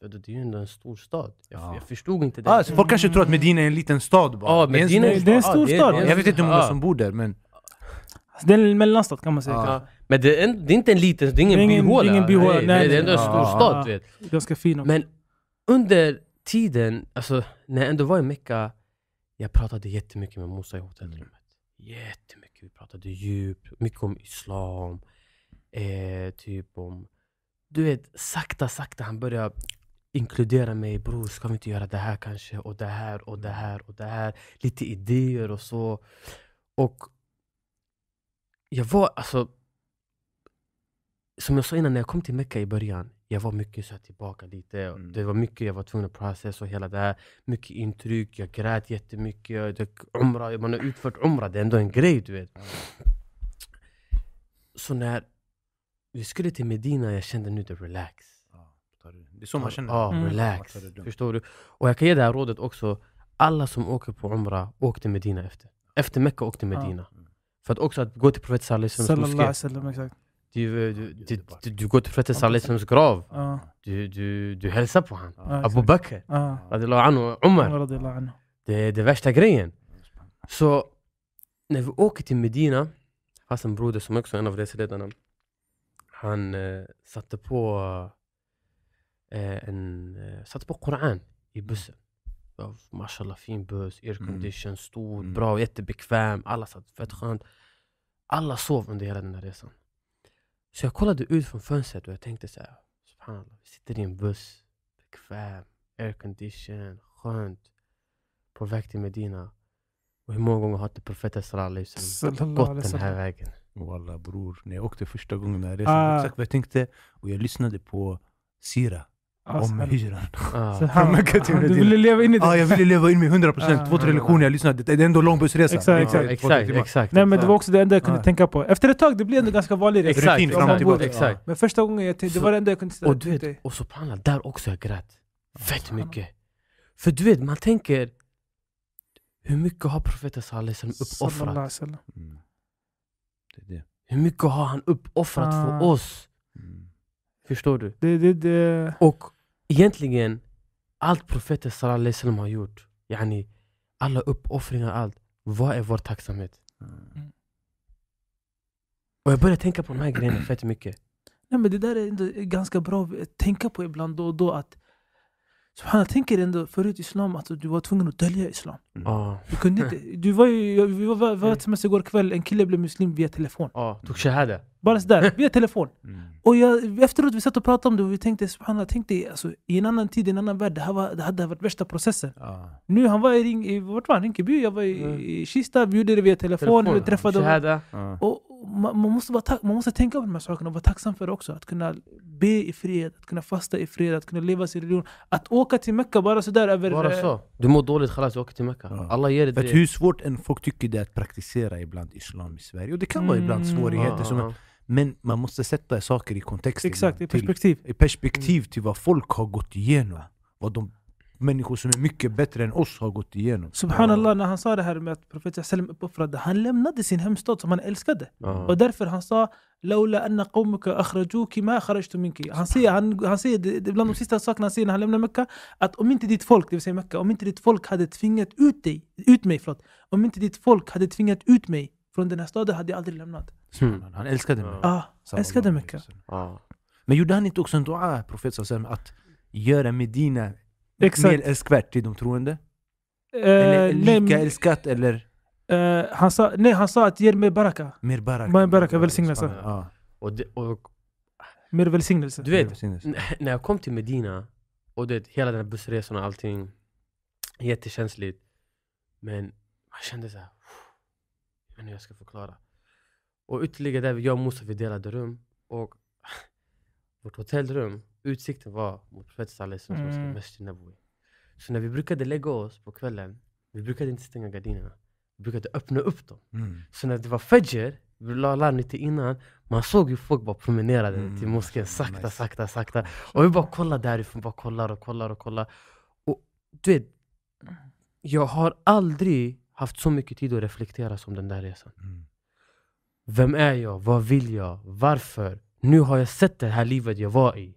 "Ja, det är ju ändå en stor stad Jag, Ja. jag förstod inte det ah, så Folk kanske tror att Medina är en liten stad bara Ja, Det är en Medina stor är- det är en stad. stor stad. Jag vet inte hur många som bor där men Så det är en mellanstad kan man säga. Ja. Men det är, en, det är inte en liten, det är ingen Det är ingen- byhåla. ingen byhåla, Nej, nej, det är ändå en stor stad. vet. Ganska fin också. Men under tiden, alltså, när jag ändå var i Mecka, jag pratade jättemycket med Musa i hotellrummet. Jättemycket. Vi pratade djupt, mycket om islam. Eh, typ om... Du vet, sakta, sakta han började inkludera mig. Bror, ska vi inte göra det här kanske? Och det här och det här och det här. Lite idéer och så. Och jag var alltså... Som jag sa innan, när jag kom till Mecka i början, jag var mycket så här tillbaka lite. och Mm. Det var mycket jag var tvungen att processa och hela det här. Mycket intryck, jag grät jättemycket. jag- Det, umra, man har utfört umra, det är ändå en grej du vet. Så när vi skulle till Medina, jag kände nu det är relax. Ja, det- är så man känner. Ja, Mm. relax. Förstår du? Och jag kan ge det här rådet också. Alla som åker på Umra, åk till Medina efter. Efter Mecka, åk till. Medina. För att också att gå till profeten sallallahu alaihi wasallam. Du, du, du, du, du går till profeten wasallam grav. Du, du, du hälsar på han. ja, Abu. Bakr, Ja. radiallahu anhu, Umar. Det är det värsta grejen. Så när vi åker till Medina, fast en broder som också är en av reseledarna, han eh, satte på eh, en, eh, satte på Koran i bussen. Ja, Mashallah, fin buss, aircondition, stor, Mm. bra, jättebekväm, alla satt fett skönt. Alla sov under hela den här resan. Så jag kollade ut från fönstret och jag tänkte så här, subhanallah, vi sitter i en buss, bekväm, aircondition, skönt, på väg till Medina. Och hur många gånger har inte profeten sallallahu alaihi gått den här vägen? Walla bror, när jag åkte första gången den här resan, Ah. exakt vad jag tänkte. Och jag lyssnade på Sira Ja, om hijran. Ah. Subhanallah. Mecka till Du ville leva in i det. Ja, jag ville leva in mig 100%. Ah. Två, tre lektioner jag lyssnade. Det är ändå lång bussresa. Exakt, exakt. Exakt, exakt. Nej men det var också det enda jag kunde tänka på. Efter ett tag, det blir ändå ganska vanlig resa. Exakt, Rutin fram tillbaka. exakt. Men första gången jag tänkte, det var det enda jag kunde Och du vet, och subhanallah, där också jag grät. Fett mycket. För du vet, man tänker hur mycket har profeten sallallahu alaihi uppoffrat? wasallam. Mm. Det är det. Hur mycket har han uppoffrat Ah. för oss? Förstår du? Det, det, det, Och egentligen, allt profeten sallallahu alaihi har gjort, yani, alla uppoffringar, allt. Vad är vår tacksamhet? Mm. Och jag börjar tänka på de här grejerna fett mycket. nej, men det där är ganska bra att tänka på ibland då och då. att Subhanallah, jag tänker ändå förut islam att du var tvungen att dölja islam. Ja, Du kunde inte, du var ju, vi var, var, var tillsammans igår kväll, en kille blev muslim via telefon. ja, tog shahada. Bara sådär, via telefon. Mm. Och jag, efteråt vi satt och pratade om det och vi tänkte subhanallah, tänk dig, alltså, i en annan tid, i en annan värld, det, här var, det hade varit värsta processen. Ja. Nu han var i, Ring, i vart var han? Rinkeby, jag var i, Mm. i Kista, gjorde det via telefon, vi träffade och och man, måste vara man måste tänka på de här sakerna och vara tacksam för det också. Att kunna be i fred, att kunna fasta i fred, att kunna leva sin religion. Att åka till Mecka bara sådär över... Bara eh, så. Du mår dåligt, khalas, du åker till Mecka. Ja. Allah ger dig det. hur svårt än folk tycker det är att praktisera ibland islam i Sverige. Och det kan vara ibland Mm. svårigheter. Ja, som, ja, Men man måste sätta saker i kontext. Exakt, i ibland, till- perspektiv. i perspektiv till vad folk har gått igenom. Vad de människor som är mycket bättre än oss har gått igenom. Subhanallah, när han sa det här med att profeten sallam uppoffrade, han lämnade sin hemstad som han älskade. ja. Och därför han sa Laula anna qawmuka akhrajuki ma kharajtu minki. Han säger, han, han säger det, det är bland de sista sakerna han säger när han lämnar Mecka, att om inte ditt folk, det vill säga Mecka, om inte ditt folk hade tvingat ut dig, ut mig, förlåt, om inte ditt folk hade tvingat ut mig från den här staden hade jag aldrig lämnat. Hmm. Han älskade mig. Ja. Ah, älskade Mecka. Ja. Men gjorde han inte också en dua, profet sallallahu att göra Medina Exakt. mer älskvärt till de troende? Eh, Eller nej, lika men, älskat eller eh, han, sa, nej, han sa att ge mer baraka. mer baraka? Mer baraka, välsignelse. Ja. Och, det, och Mer välsignelse. du vet, när jag kom till Medina och det, hela den här bussresan och allting, jättekänsligt. Men man kände så här, jag vet inte hur jag ska förklara. Och ytterligare där, jag och Musa vi delade rum. Och vårt hotellrum, utsikten var mot profeten sallallahu alaihi wasallam, Mm. Masjid Nabawi. Så när vi brukade lägga oss på kvällen, vi brukade inte stänga gardinerna. Vi brukade öppna upp dem. Mm. Så när det var fajr, vi la lite innan, man såg hur folk bara promenerade Mm, till moskén sakta, nice. sakta, sakta. Och vi bara kollade därifrån, bara kollar och kollar och kollar. Och du vet, jag har aldrig haft så mycket tid att reflektera som den där resan. Mm. Vem är jag? Vad vill jag? Varför? Nu har jag sett det här livet jag var i.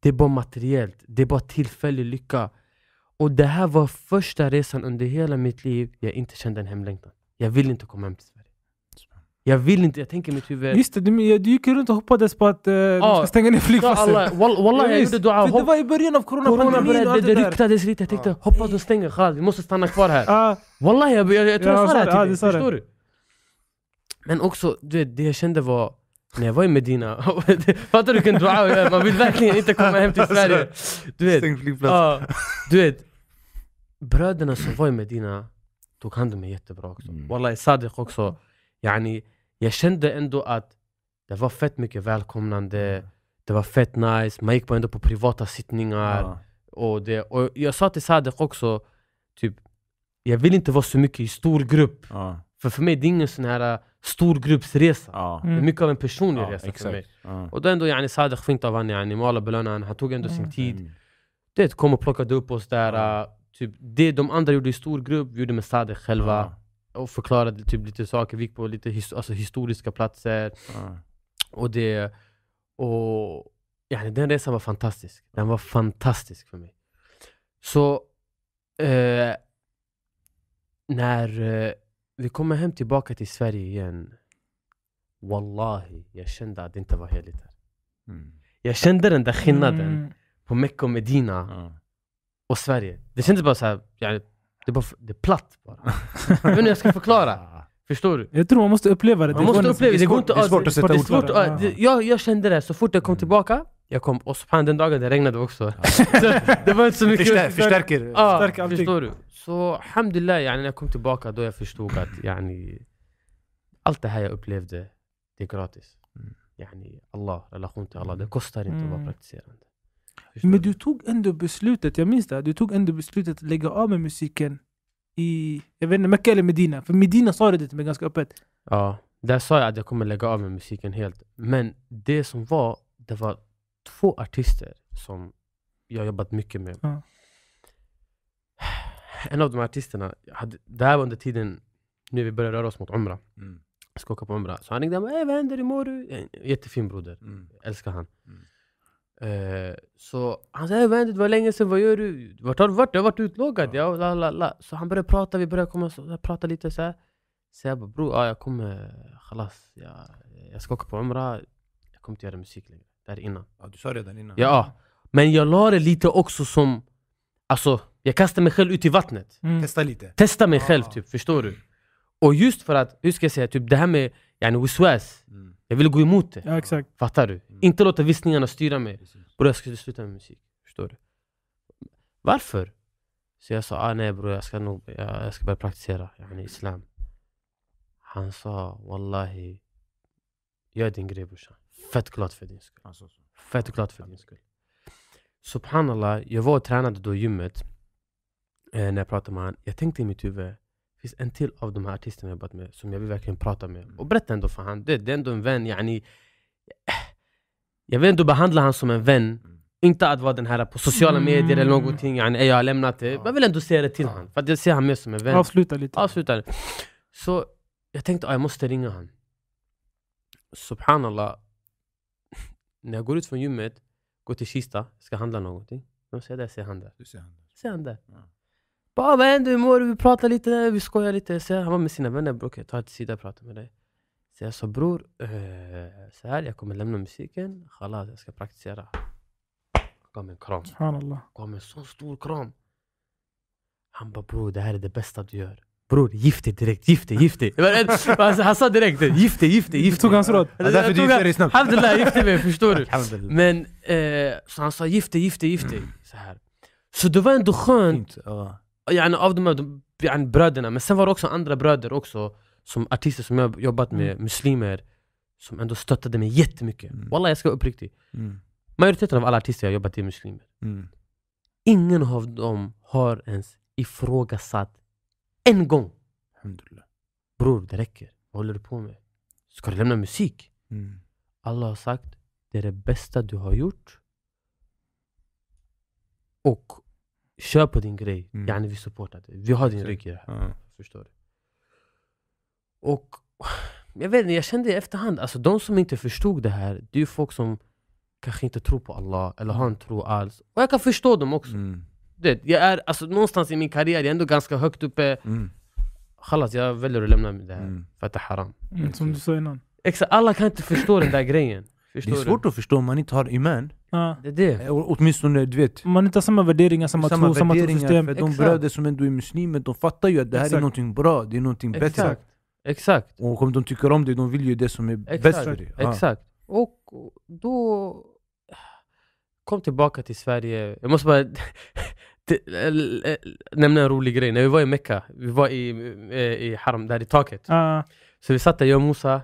Det är bara materiellt, det är bara tillfällig lycka. Och det här var första resan under hela mitt liv jag inte kände en hemlängtan. Jag vill inte komma hem till Sverige. Jag vill inte, jag tänker i mitt huvud... Just det, du, du gick runt och hoppades på att eh, de Ja, ska stänga ner flygplatsen. Allah, wall- Wallah jag gjorde dua. det var i början av corona coronapandemin och började, allt det det där. ryktades lite. Jag tänkte hoppas de stänger, khalas, vi måste stanna kvar här. Ah, Wallah jag, jag, jag tror Ja, jag sa det här till dig, det. förstår du? Men också, du vet, det jag kände var när jag var i Medina, fattar du vilken dua? Man vill verkligen inte komma hem till Sverige. Du vet, ja, du vet bröderna som var i Medina tog hand om mig jättebra också. Mm. Wallah, Sadiq också. Yani, jag kände ändå att det var fett mycket välkomnande. Det var fett nice, man gick på ändå på privata sittningar. Ja. Och, det, och jag sa till Sadek också, typ, jag vill inte vara så mycket i stor grupp. Ja. För för mig det är ingen sån här storgruppsresa. Ja. Mm. mycket av en personlig Ja, resa för mig. exakt. Ja. Och då ändå yani, Sadek fint av han, yani, Mala belöna han, han tog ändå sin Mm. tid. Mm. Det kom och plockade upp oss där. Ja. uh, typ, det de andra gjorde i stor grupp, vi gjorde med Sadek själva. Ja. Och förklarade typ lite saker, vi gick på lite his alltså, historiska platser. Ja. Och det... Och, yani, den resan var fantastisk. Den var fantastisk för mig. Så... Eh, när eh, vi kommer hem tillbaka till Sverige igen. Wallahi, jag kände att det inte var heligt här. Mm. Jag kände den där skillnaden Mm. på Mecka och Medina Ja. och Sverige. Det kändes bara såhär, det, bara, det är platt bara. jag vet inte hur jag ska förklara. Förstår du? Jag tror man måste uppleva det. Man Det måste går uppleva det, det går inte det är svårt att sätta det är ord på det. jag, jag kände det så fort jag kom Mm. tillbaka, jag kom, och den dagen det regnade också. så, det var inte så mycket Förstär, förstärker. Ja, Förstärker allting. förstår du? Så alhamdulillah, yani, när jag kom tillbaka då jag förstod att yani, allt det här jag upplevde, det är gratis. Mm. Yani, Allah, relation till Allah, det kostar inte att vara Mm. praktiserande. Förstår Men du tog ändå beslutet, jag minns det, du tog ändå beslutet att lägga av med musiken i, jag vet inte, Mecka eller Medina. För Medina sa det till mig ganska öppet. Ja, där sa jag att jag kommer lägga av med musiken helt. Men det som var, det var två artister som jag jobbat mycket med. Ja. En av de här artisterna, hade, det här var under tiden nu vi började röra oss mot Umrah. Mm. Jag ska åka på Umrah. Så han ringde mig, "Ey, vad händer, hur mår du? Jättefin broder, Mm. älskar han. Mm. Eh, så han sa, "Ey, vad händer, det var länge sedan, vad gör du? Vart har du varit? Jag har varit utlågad. Ja. la, la, la. Så han började prata, vi började komma så, prata lite så här. Så jag bara, bror, ja, jag kommer, khalas, jag, jag ska åka på Umrah. Jag kommer inte göra musik längre. Det här är innan. Ja, du sa redan innan. Ja, men jag la det lite också som, alltså, jag kastade mig själv ut i vattnet. Mm. Testa lite. Testa mig själv Ah. typ, förstår du? Och just för att, hur ska jag säga, typ det här med yani wiswas, Mm. jag ville gå emot det. Ja exakt. Fattar du? Mm. Inte låta vissningarna styra mig. Bror jag skulle sluta med musik, förstår du? Varför? Så jag sa, ah, nej bror jag ska nog, jag, jag ska börja praktisera yani, islam. Han sa, wallahi, gör din grej brorsan. Fett glad för din skull. Alltså, så. Fett glad för din skull. Subhanallah, jag var och tränade då i gymmet. Eh, när jag pratade med honom. Jag tänkte i mitt huvud, det finns en till av de här artisterna jag jobbat med som jag vill verkligen prata med. Och berätta ändå för han. Det, det är ändå en vän, yani, Jag vill ändå behandla han som en vän. Mm. Inte att vara den här på sociala medier eller Mm. någonting, yani, jag har lämnat det. Jag vill ändå säga det till Ja. honom. För att jag ser han mer som en vän. Avsluta lite. Avslutar. Så jag tänkte att jag måste ringa han. Subhanallah. När jag går ut från gymmet, går till Kista, ska handla någonting. Vem ser det? Ser han där. Du ser han där. Ser han där. Ja. Bara vad händer? Hur mår du? Vi pratar lite, vi skojar lite. Så han var med sina vänner. Bror, okej, ta till sida och prata med dig. Så jag sa bror, eh, så här, jag kommer lämna musiken. Khalas, jag ska praktisera. Gav mig en kram. Subhanallah. Gav mig en så stor kram. Han bara bror, det här är det bästa du gör. Bror, gift dig direkt, gift dig, gift dig. Alltså, han sa direkt det, gift dig, gift dig, Du tog hans råd. Ja, därför Jag du gifte dig snabbt. Alhamdulillah, jag gifte mig, förstår du? Men, eh, så han sa gift dig, gift dig, gift dig. Så, här. så det var ändå skönt Fint. Ja. Yani, av de här yani, bröderna, men sen var det också andra bröder också, som artister som jag jobbat med, Mm. muslimer, som ändå stöttade mig jättemycket. Mm. Wallah jag ska vara uppriktig. Mm. Majoriteten av alla artister jag jobbat med är muslimer. Mm. Ingen av dem har ens ifrågasatt en gång. Bror, det räcker. Vad håller du på med? Ska du lämna musik? Mm. alla har sagt det är det bästa du har gjort. Och kör på din grej. Mm. Yani vi supportar dig. Vi har din rygg i det här. Ja. Förstår du? Och jag vet inte, jag kände i efterhand, alltså de som inte förstod det här, det är ju folk som kanske inte tror på Allah, eller har en tro alls. Och jag kan förstå dem också. Mm. Det, jag är, alltså, någonstans i min karriär, jag är ändå ganska högt uppe. Mm. Khalas, jag väljer att lämna det här, Mm. för att det är haram. Mm, som du sa innan. Exakt, alla kan inte förstå den där grejen. Det Förstår är svårt att förstå om man inte har iman. Ja. du? Det är det. Å- Åtminstone, du vet, man inte har samma värderingar, samma, tro, samma trosystem. För de Exakt. bröder som ändå är muslimer, de fattar ju att det här är Exakt. någonting bra, det är någonting bättre. Exakt. Exakt. Och om de tycker om det, de vill ju det som är bäst Exakt. för dig. Ja. Exakt. Och då kom tillbaka till Sverige. Jag måste bara nämna en rolig grej. När vi var i Mecka, vi var i, eh, i Haram, där i taket. Ja. Så vi satt där, jag och Musa.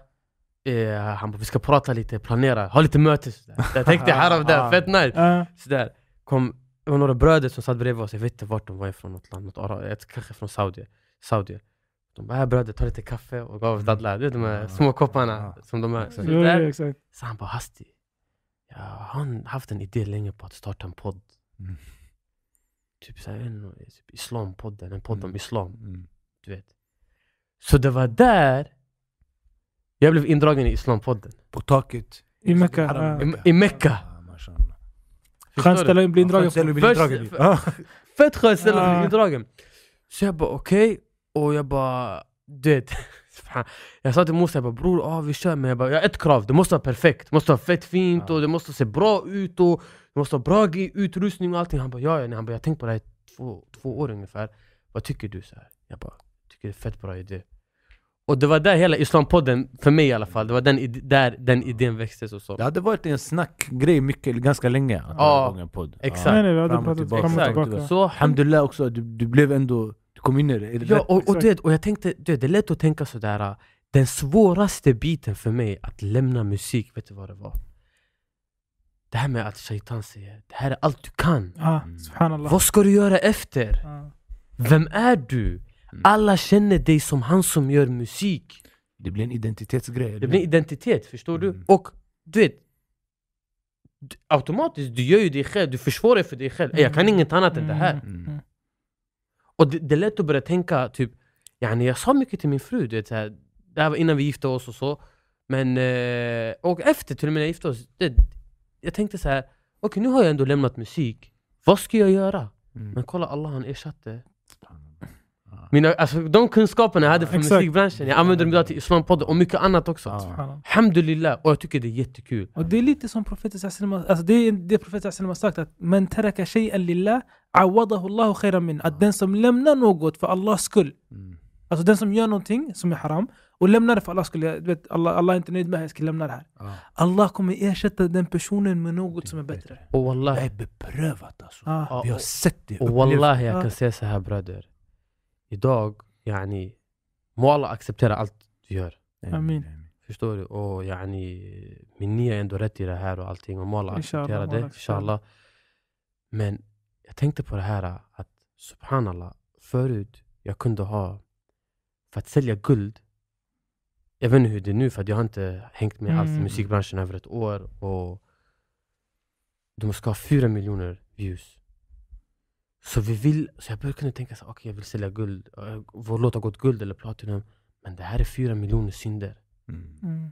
Eh, han bara vi ska prata lite, planera, ha lite möte sådär. Jag tänkte haram där, Ah. fett nice. Ja. Sådär. Kom, det var några bröder som satt bredvid oss, jag vet inte vart de var ifrån, något land, något Ara- ett- kanske från Saudi. Saudi. De bara, här bröder, ta lite kaffe och gav oss dadlar. Du vet de här Ah. små kopparna Ah. som de är. Så, Jo, så han bara, Hasti, jag har haft en idé länge på att starta en podd. Mm. Typ vet inte, typ islampodden, en podd om Mm. islam. Mm. Du vet. Så det var där jag blev indragen i islampodden. På taket. I Mecka, Haram ja. I- i Mecka. Ah. Skönt ställe att bli indragen på. Fett skönt ställe att bli indragen. Så jag bara okej, och jag bara du vet. Jag sa till Musa, jag bara bror ah, vi kör men jag, bara, jag har ett krav, det måste vara perfekt, det måste vara fett fint och det måste se bra ut och det måste vara bra utrustning och allting. Han bara ja, ja. Han bara, jag har tänkt på det här i två, två år ungefär. Vad tycker du? Så här? Jag bara, tycker det är fett bra idé. Och det var där hela islampodden, för mig i alla fall, det var den, där den idén växtes och så. Det hade varit en snackgrej mycket, ganska länge att Ja, exakt. Nej, nej, vi hade Fram och pratat tillbaka. fram och Exakt. tillbaka. Så Alhamdulillah också, du, du blev ändå, du kom in i det. Det Ja, och, och, vet, och jag tänkte, du vet, det är lätt att tänka sådär äh, Den svåraste biten för mig att lämna musik, vet du vad det var? Det här med att shaitan säger det här är allt du kan Ja, Mm. Vad ska du göra efter? Ja. Vem är du? Alla känner dig som han som gör musik Det blir en identitetsgrej. eller Det blir hur? identitet, förstår du? Mm. Och du vet Automatiskt, du gör ju dig själv, du försvarar för dig själv Jag kan inget annat än det här Mm. Och det, det är lätt att börja tänka, typ yani jag sa mycket till min fru, du vet, så här, det här var innan vi gifte oss och så Men, eh, och efter till och med när jag gifte oss det, Jag tänkte så här, okej nu har jag ändå lämnat musik Vad ska jag göra? Mm. Men kolla Allah han ersatte. Mina, alltså, De kunskaperna jag hade från Exakt. musikbranschen, jag använder dem idag till islampodden och mycket annat också. Subhanallah. Alhamdulillah, och jag tycker det är jättekul Och det är lite som profeten alltså det är det profeten har sagt att Men taraka shay'an lillah awadahu Allahu khayran min Att den som lämnar något för Allahs skull Mm. Alltså den som gör någonting som är haram och lämnar det för Allahs skull, jag vet, Allah, Allah är inte nöjd med det, jag ska lämna det här. Ah. Allah kommer ersätta den personen med något som är bättre. Och Det wallahi, är beprövat alltså. Ah. Vi har sett det, och wallahi jag Ja. kan säga så här bröder Idag, yani Må Allah acceptera allt du gör. Amin. Förstår du? Och yani Min nia är ändå rätt i det här och allting och må Inshallah, acceptera det inshallah Men jag tänkte på det här att Subhanallah Förut jag kunde ha För att sälja guld Jag vet inte hur det är nu för att jag har inte hängt med alls i Mm. musikbranschen över ett år och De ska ha fyra miljoner views Så vi vill, så jag började kunna tänka så här, okej jag vill sälja guld, eh, vår låt har gått guld eller platinum Men det här är fyra miljoner synder Mm. Mm.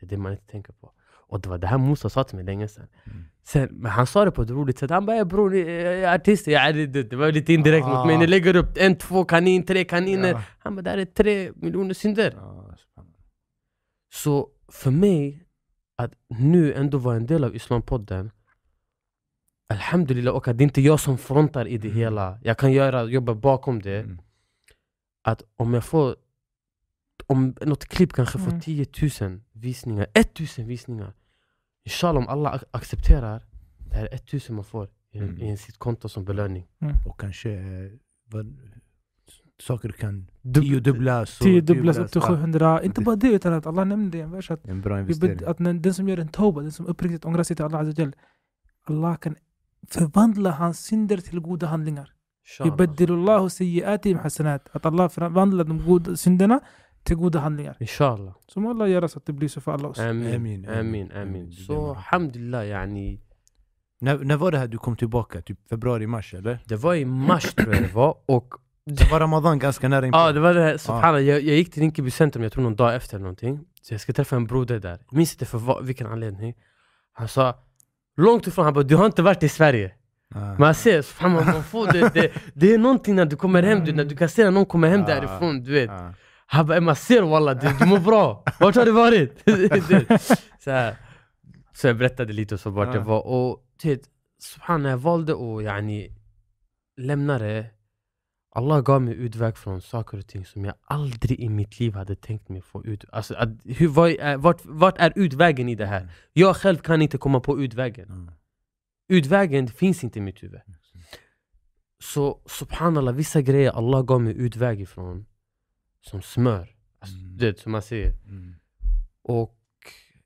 Det är det man inte tänker på Och det var det här Musa sa till mig länge sedan Mm. Sen, men han sa det på ett roligt sätt, han bara "Ja, bror, jag är artist, jag är, det, det var lite indirekt mot mig, ni Ah. lägger upp en, två kanin, tre kaniner Ja. Han bara det här är tre miljoner synder Ah. Så för mig, att nu ändå vara en del av Islampodden Alhamdulillah, och att det inte är jag som frontar i det Mm. hela Jag kan göra, jobba bakom det Mm. Att om jag får Om något klipp kanske får Mm. 10 000 visningar, 1000 visningar Inshallah om alla ac- accepterar Det här är 1000 man får i, Mm. i sitt konto som belöning Och kanske eh, vad, saker kan Dub- tiodubblas. och Tio dubblas upp till Ja, 700. Inte bara det utan att Allah nämnde i en vers att, En bra investering. att den som gör en tauba, den som uppriktigt ångrar sig till Allah Allah kan förvandla hans synder till goda handlingar. Yubaddilullahu sayyiatihim hasanat. Att Allah förvandlar de goda synderna till goda handlingar. Inshallah Så må Allah göra så att det blir så för alla oss. Amin, Amin, amin, amin, Så alhamdulillah yani När, när var det här du kom tillbaka? Typ februari, mars eller? Det var i mars tror jag det var och Det var Ramadan ganska nära inpå. Ja det var det här, subhanallah, jag, jag gick till Rinkeby centrum, jag tror någon dag efter eller någonting Så jag ska träffa en broder där, jag minns inte för vad, vilken anledning Han sa Långt ifrån, han bara du har inte varit i Sverige Ah. Man ser, subhanallah, man får det, det, det är någonting när du kommer hem, du, när du kan se när någon kommer hem Ah. därifrån du vet Ah. Han bara man ser walla, du, du mår bra, vart har du varit? Så, här. så jag berättade lite så vart Ah. jag var och du vet, subhanallah jag valde att yani, lämna det Allah gav mig utväg från saker och ting som jag aldrig i mitt liv hade tänkt mig få ut alltså, att, hur, vad vart, vart är utvägen i det här? Jag själv kan inte komma på utvägen Mm. Utvägen finns inte i mitt huvud Så subhanallah, vissa grejer Allah gav mig utväg ifrån Som smör alltså, Mm. Det som man säger Mm. Och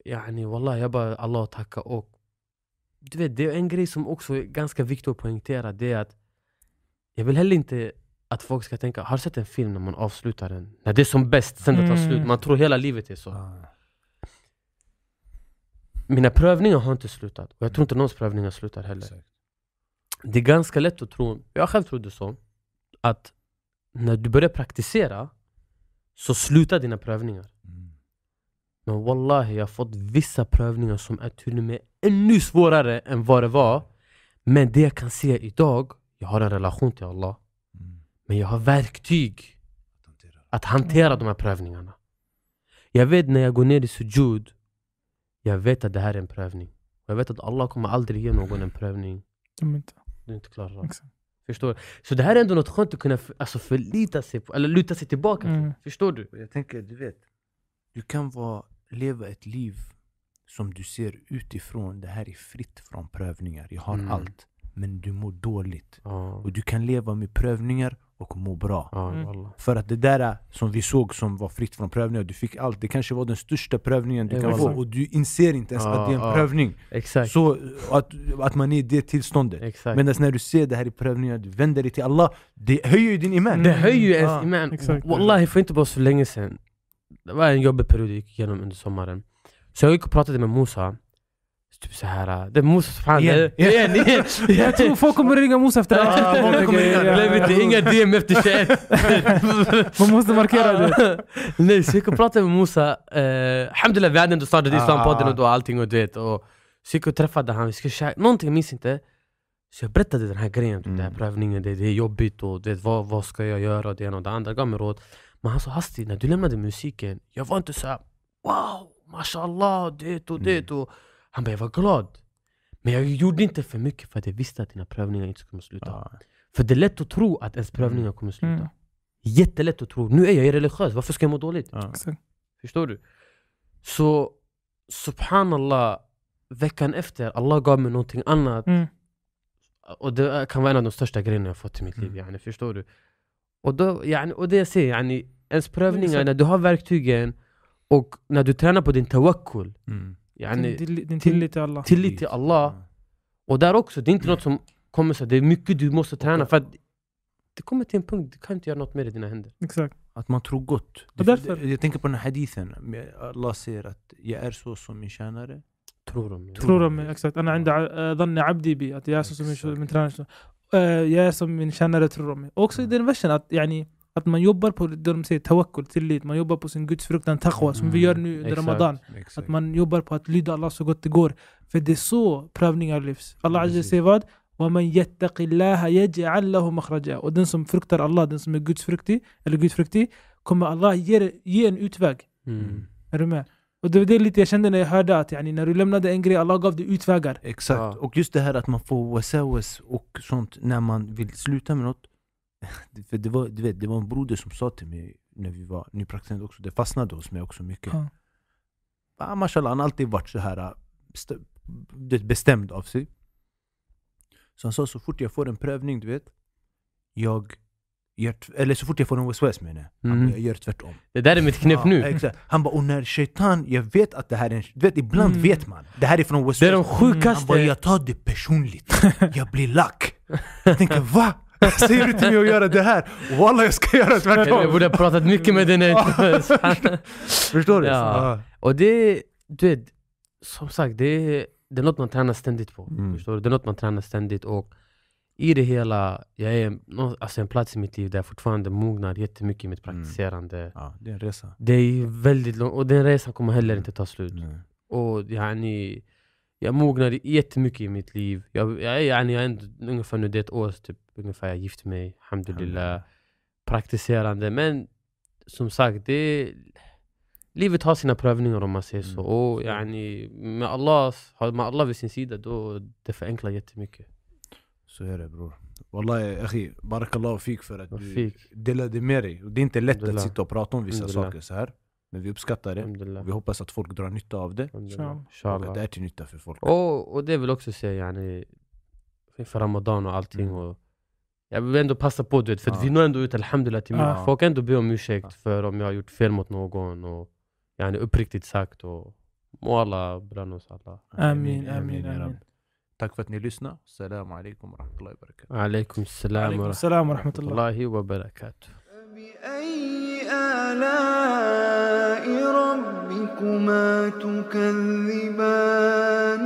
yani wallah jag bara Allah tacka och du vet, det är en grej som också är ganska viktig att poängtera, det är att jag vill heller inte att folk ska tänka, har du sett en film när man avslutar den? När det är som bäst, sen det tar Mm. slut, man tror hela livet är så. Ah. Mina prövningar har inte slutat, och jag tror inte någons prövningar slutar heller. Det är ganska lätt att tro, jag själv trodde så, att när du börjar praktisera så slutar dina prövningar. Mm. Men wallahi, jag har fått vissa prövningar som är till och med ännu svårare än vad det var. Men det jag kan se idag, jag har en relation till Allah. Men jag har verktyg Att hantera. de här prövningarna. Jag vet när jag går ner i sujud, jag vet att det här är en prövning. Jag vet att Allah kommer aldrig ge någon en prövning De inte. du inte klarar av. Förstår du? Så det här är ändå något skönt att kunna alltså, förlita sig på, eller luta sig tillbaka till. Mm. Förstår du? Jag tänker, du vet, du kan vara, leva ett liv som du ser utifrån, det här är fritt från prövningar, jag har Mm. allt. Men du mår dåligt. Ja, Och du kan leva med prövningar och må bra. Mm. För att det där som vi såg som var fritt från prövningar, du fick allt. Det kanske var den största prövningen du Ja, kan få exakt. och du inser inte ens Ja, att det är en ja. prövning. Exakt. Så att, att man är i det tillståndet. exakt. Medan när du ser det här i prövningar, du vänder dig till Allah, det höjer ju din iman. Det höjer ju ens Ja, iman. exakt. Wallahi, för inte bara så länge sedan. Det var en jobbig period jag gick igenom under sommaren. Så jag gick och pratade med Musa. Typ så här, det är Musa fan, Igen, det- igen, igen. Jag tror folk kommer ringa Musa efter det här. många kommer ringa. Glöm inte, inga DM efter 21. Man måste markera det. Nej, så jag pratade med Musa. Uh, Alhamdulillah, vi hade ändå startat Ah. Islampodden och då allting och du vet. Och så gick jag och träffade han, vi skulle käka, någonting, jag minns inte. Så jag berättade den här grejen, typ, den här Mm. prövningen, det, det är jobbigt och du vet, vad, vad ska jag göra? Det ena och det andra, gav mig råd. Men han sa hastigt, när du lämnade musiken, jag var inte så här, wow, mashallah, det och det och Han bara, jag var glad. Men jag gjorde inte för mycket för att jag visste att dina prövningar inte skulle sluta. Ja. För det är lätt att tro att ens prövningar kommer sluta. Mm. Jättelätt att tro, nu är jag religiös, varför ska jag må dåligt? Ja. Förstår du? Så subhanallah, veckan efter, Allah gav mig någonting annat. Mm. Och det kan vara en av de största grejerna jag fått i mitt liv, Mm. yani, förstår du? Och, då, yani, och det jag säger, yani, ens prövningar, Exakt. när du har verktygen och när du tränar på din tawakkul, Mm. yani, Din, din, din tillit till Allah. tillit till Allah. Och där också, det är inte något som kommer så, det är mycket du måste träna för att det kommer till en punkt, du kan inte göra något mer i dina händer. Exakt. Att man tror gott. Och därför- Jag tänker på den här hadithen, med Allah säger att jag är så som min tjänare. Tror de. Tror de mig, exakt. أنا عند ع- ظن عبدي بي att jag är så som min, min tränare. så. Eh, Jag är som min kännare tror de mig. Också i den versen att, yani, att man jobbar på det de säger tawakkul, tillit. Man jobbar på sin gudsfruktan, taqwa, som vi gör nu under Exakt. Ramadan. Exakt. Att man jobbar på att lyda Allah så gott det går. För det är så prövningar lyfts. Allah Azza Precis. säger vad? وَمَنْ يَتَّقِ اللَّهَ يَجْعَلْ لَهُ مَخْرَجًا Och den som fruktar Allah, den som är gudsfruktig, eller gudfruktig, kommer Allah ge, ge en utväg. Mm. Är du med? Och det var det lite jag kände när jag hörde att yani, när du lämnade en grej, Allah gav dig utvägar. Exakt, Ja. och just det här att man får wasawas och sånt när man vill sluta med något. För det var, du vet, det var en broder som sa till mig när vi var nypraktiserande också, det fastnade hos mig också mycket. Ja. Ah, mashallah, han har alltid varit så här vet, bestämd av sig. Så han sa så fort jag får en prövning, du vet, jag gör, eller så fort jag får en waswas menar jag, Mm. jag gör tvärtom. Det där är mitt knep Ja, nu. Exakt. Han bara, och när shaitan, jag vet att det här är en, du vet ibland Mm. vet man, det här är från waswas. Det är de Han bara, sjukaste... jag tar det personligt. Jag blir lack. Jag tänker va? Säger du till mig att göra det här? Wallah jag ska göra Jag tvärtom. borde ha pratat mycket med dig när jag Förstår du? Ja. Och det, du vet, som sagt, det det är något man tränar ständigt på. Mm. Förstår du? Det är något man tränar ständigt och i det hela, jag är alltså en plats i mitt liv där jag fortfarande mognar jättemycket i mitt Mm. praktiserande. Ja, det är en resa. Det är väldigt långt, och den resan kommer heller inte ta slut. Nej. Och yani, jag mognar jättemycket i mitt liv. Jag, jag, yani, jag är ändå, ungefär nu, det är ett år typ, ungefär jag gift mig, alhamdulillah. Praktiserande, men som sagt, det livet har sina prövningar om man säger så. Mm. Och Så. yani, med, Allah, man Allah vid sin sida, då det förenklar jättemycket. Så är det bror. Wallahi akhi, barakallahu fik för att du delade med dig. Och det är inte lätt att sitta och prata om vissa saker så här. Men vi uppskattar det. Och vi hoppas att folk drar nytta av det. Och att det är till nytta för folk. Och, och det vill också säga yani, för Ramadan och allting. Mm. Och jag vill ändå passa på, du vet, för Ja. vi når ändå ut alhamdulillah till Ja. mig. Folk kan ändå be om ursäkt Ja. för om jag har gjort fel mot någon. Och yani, uppriktigt sagt. Och Må Allah belöna oss alla. Amin, amin, amin. Rabb. Tack för att ni lyssnade. Salam alaikum wa rahmatullahi wa barakatuh. عليكم السلام عليكم ورحمة السلام ورحمة الله الله وبركاته فبأي آلاء ربكما تكذبان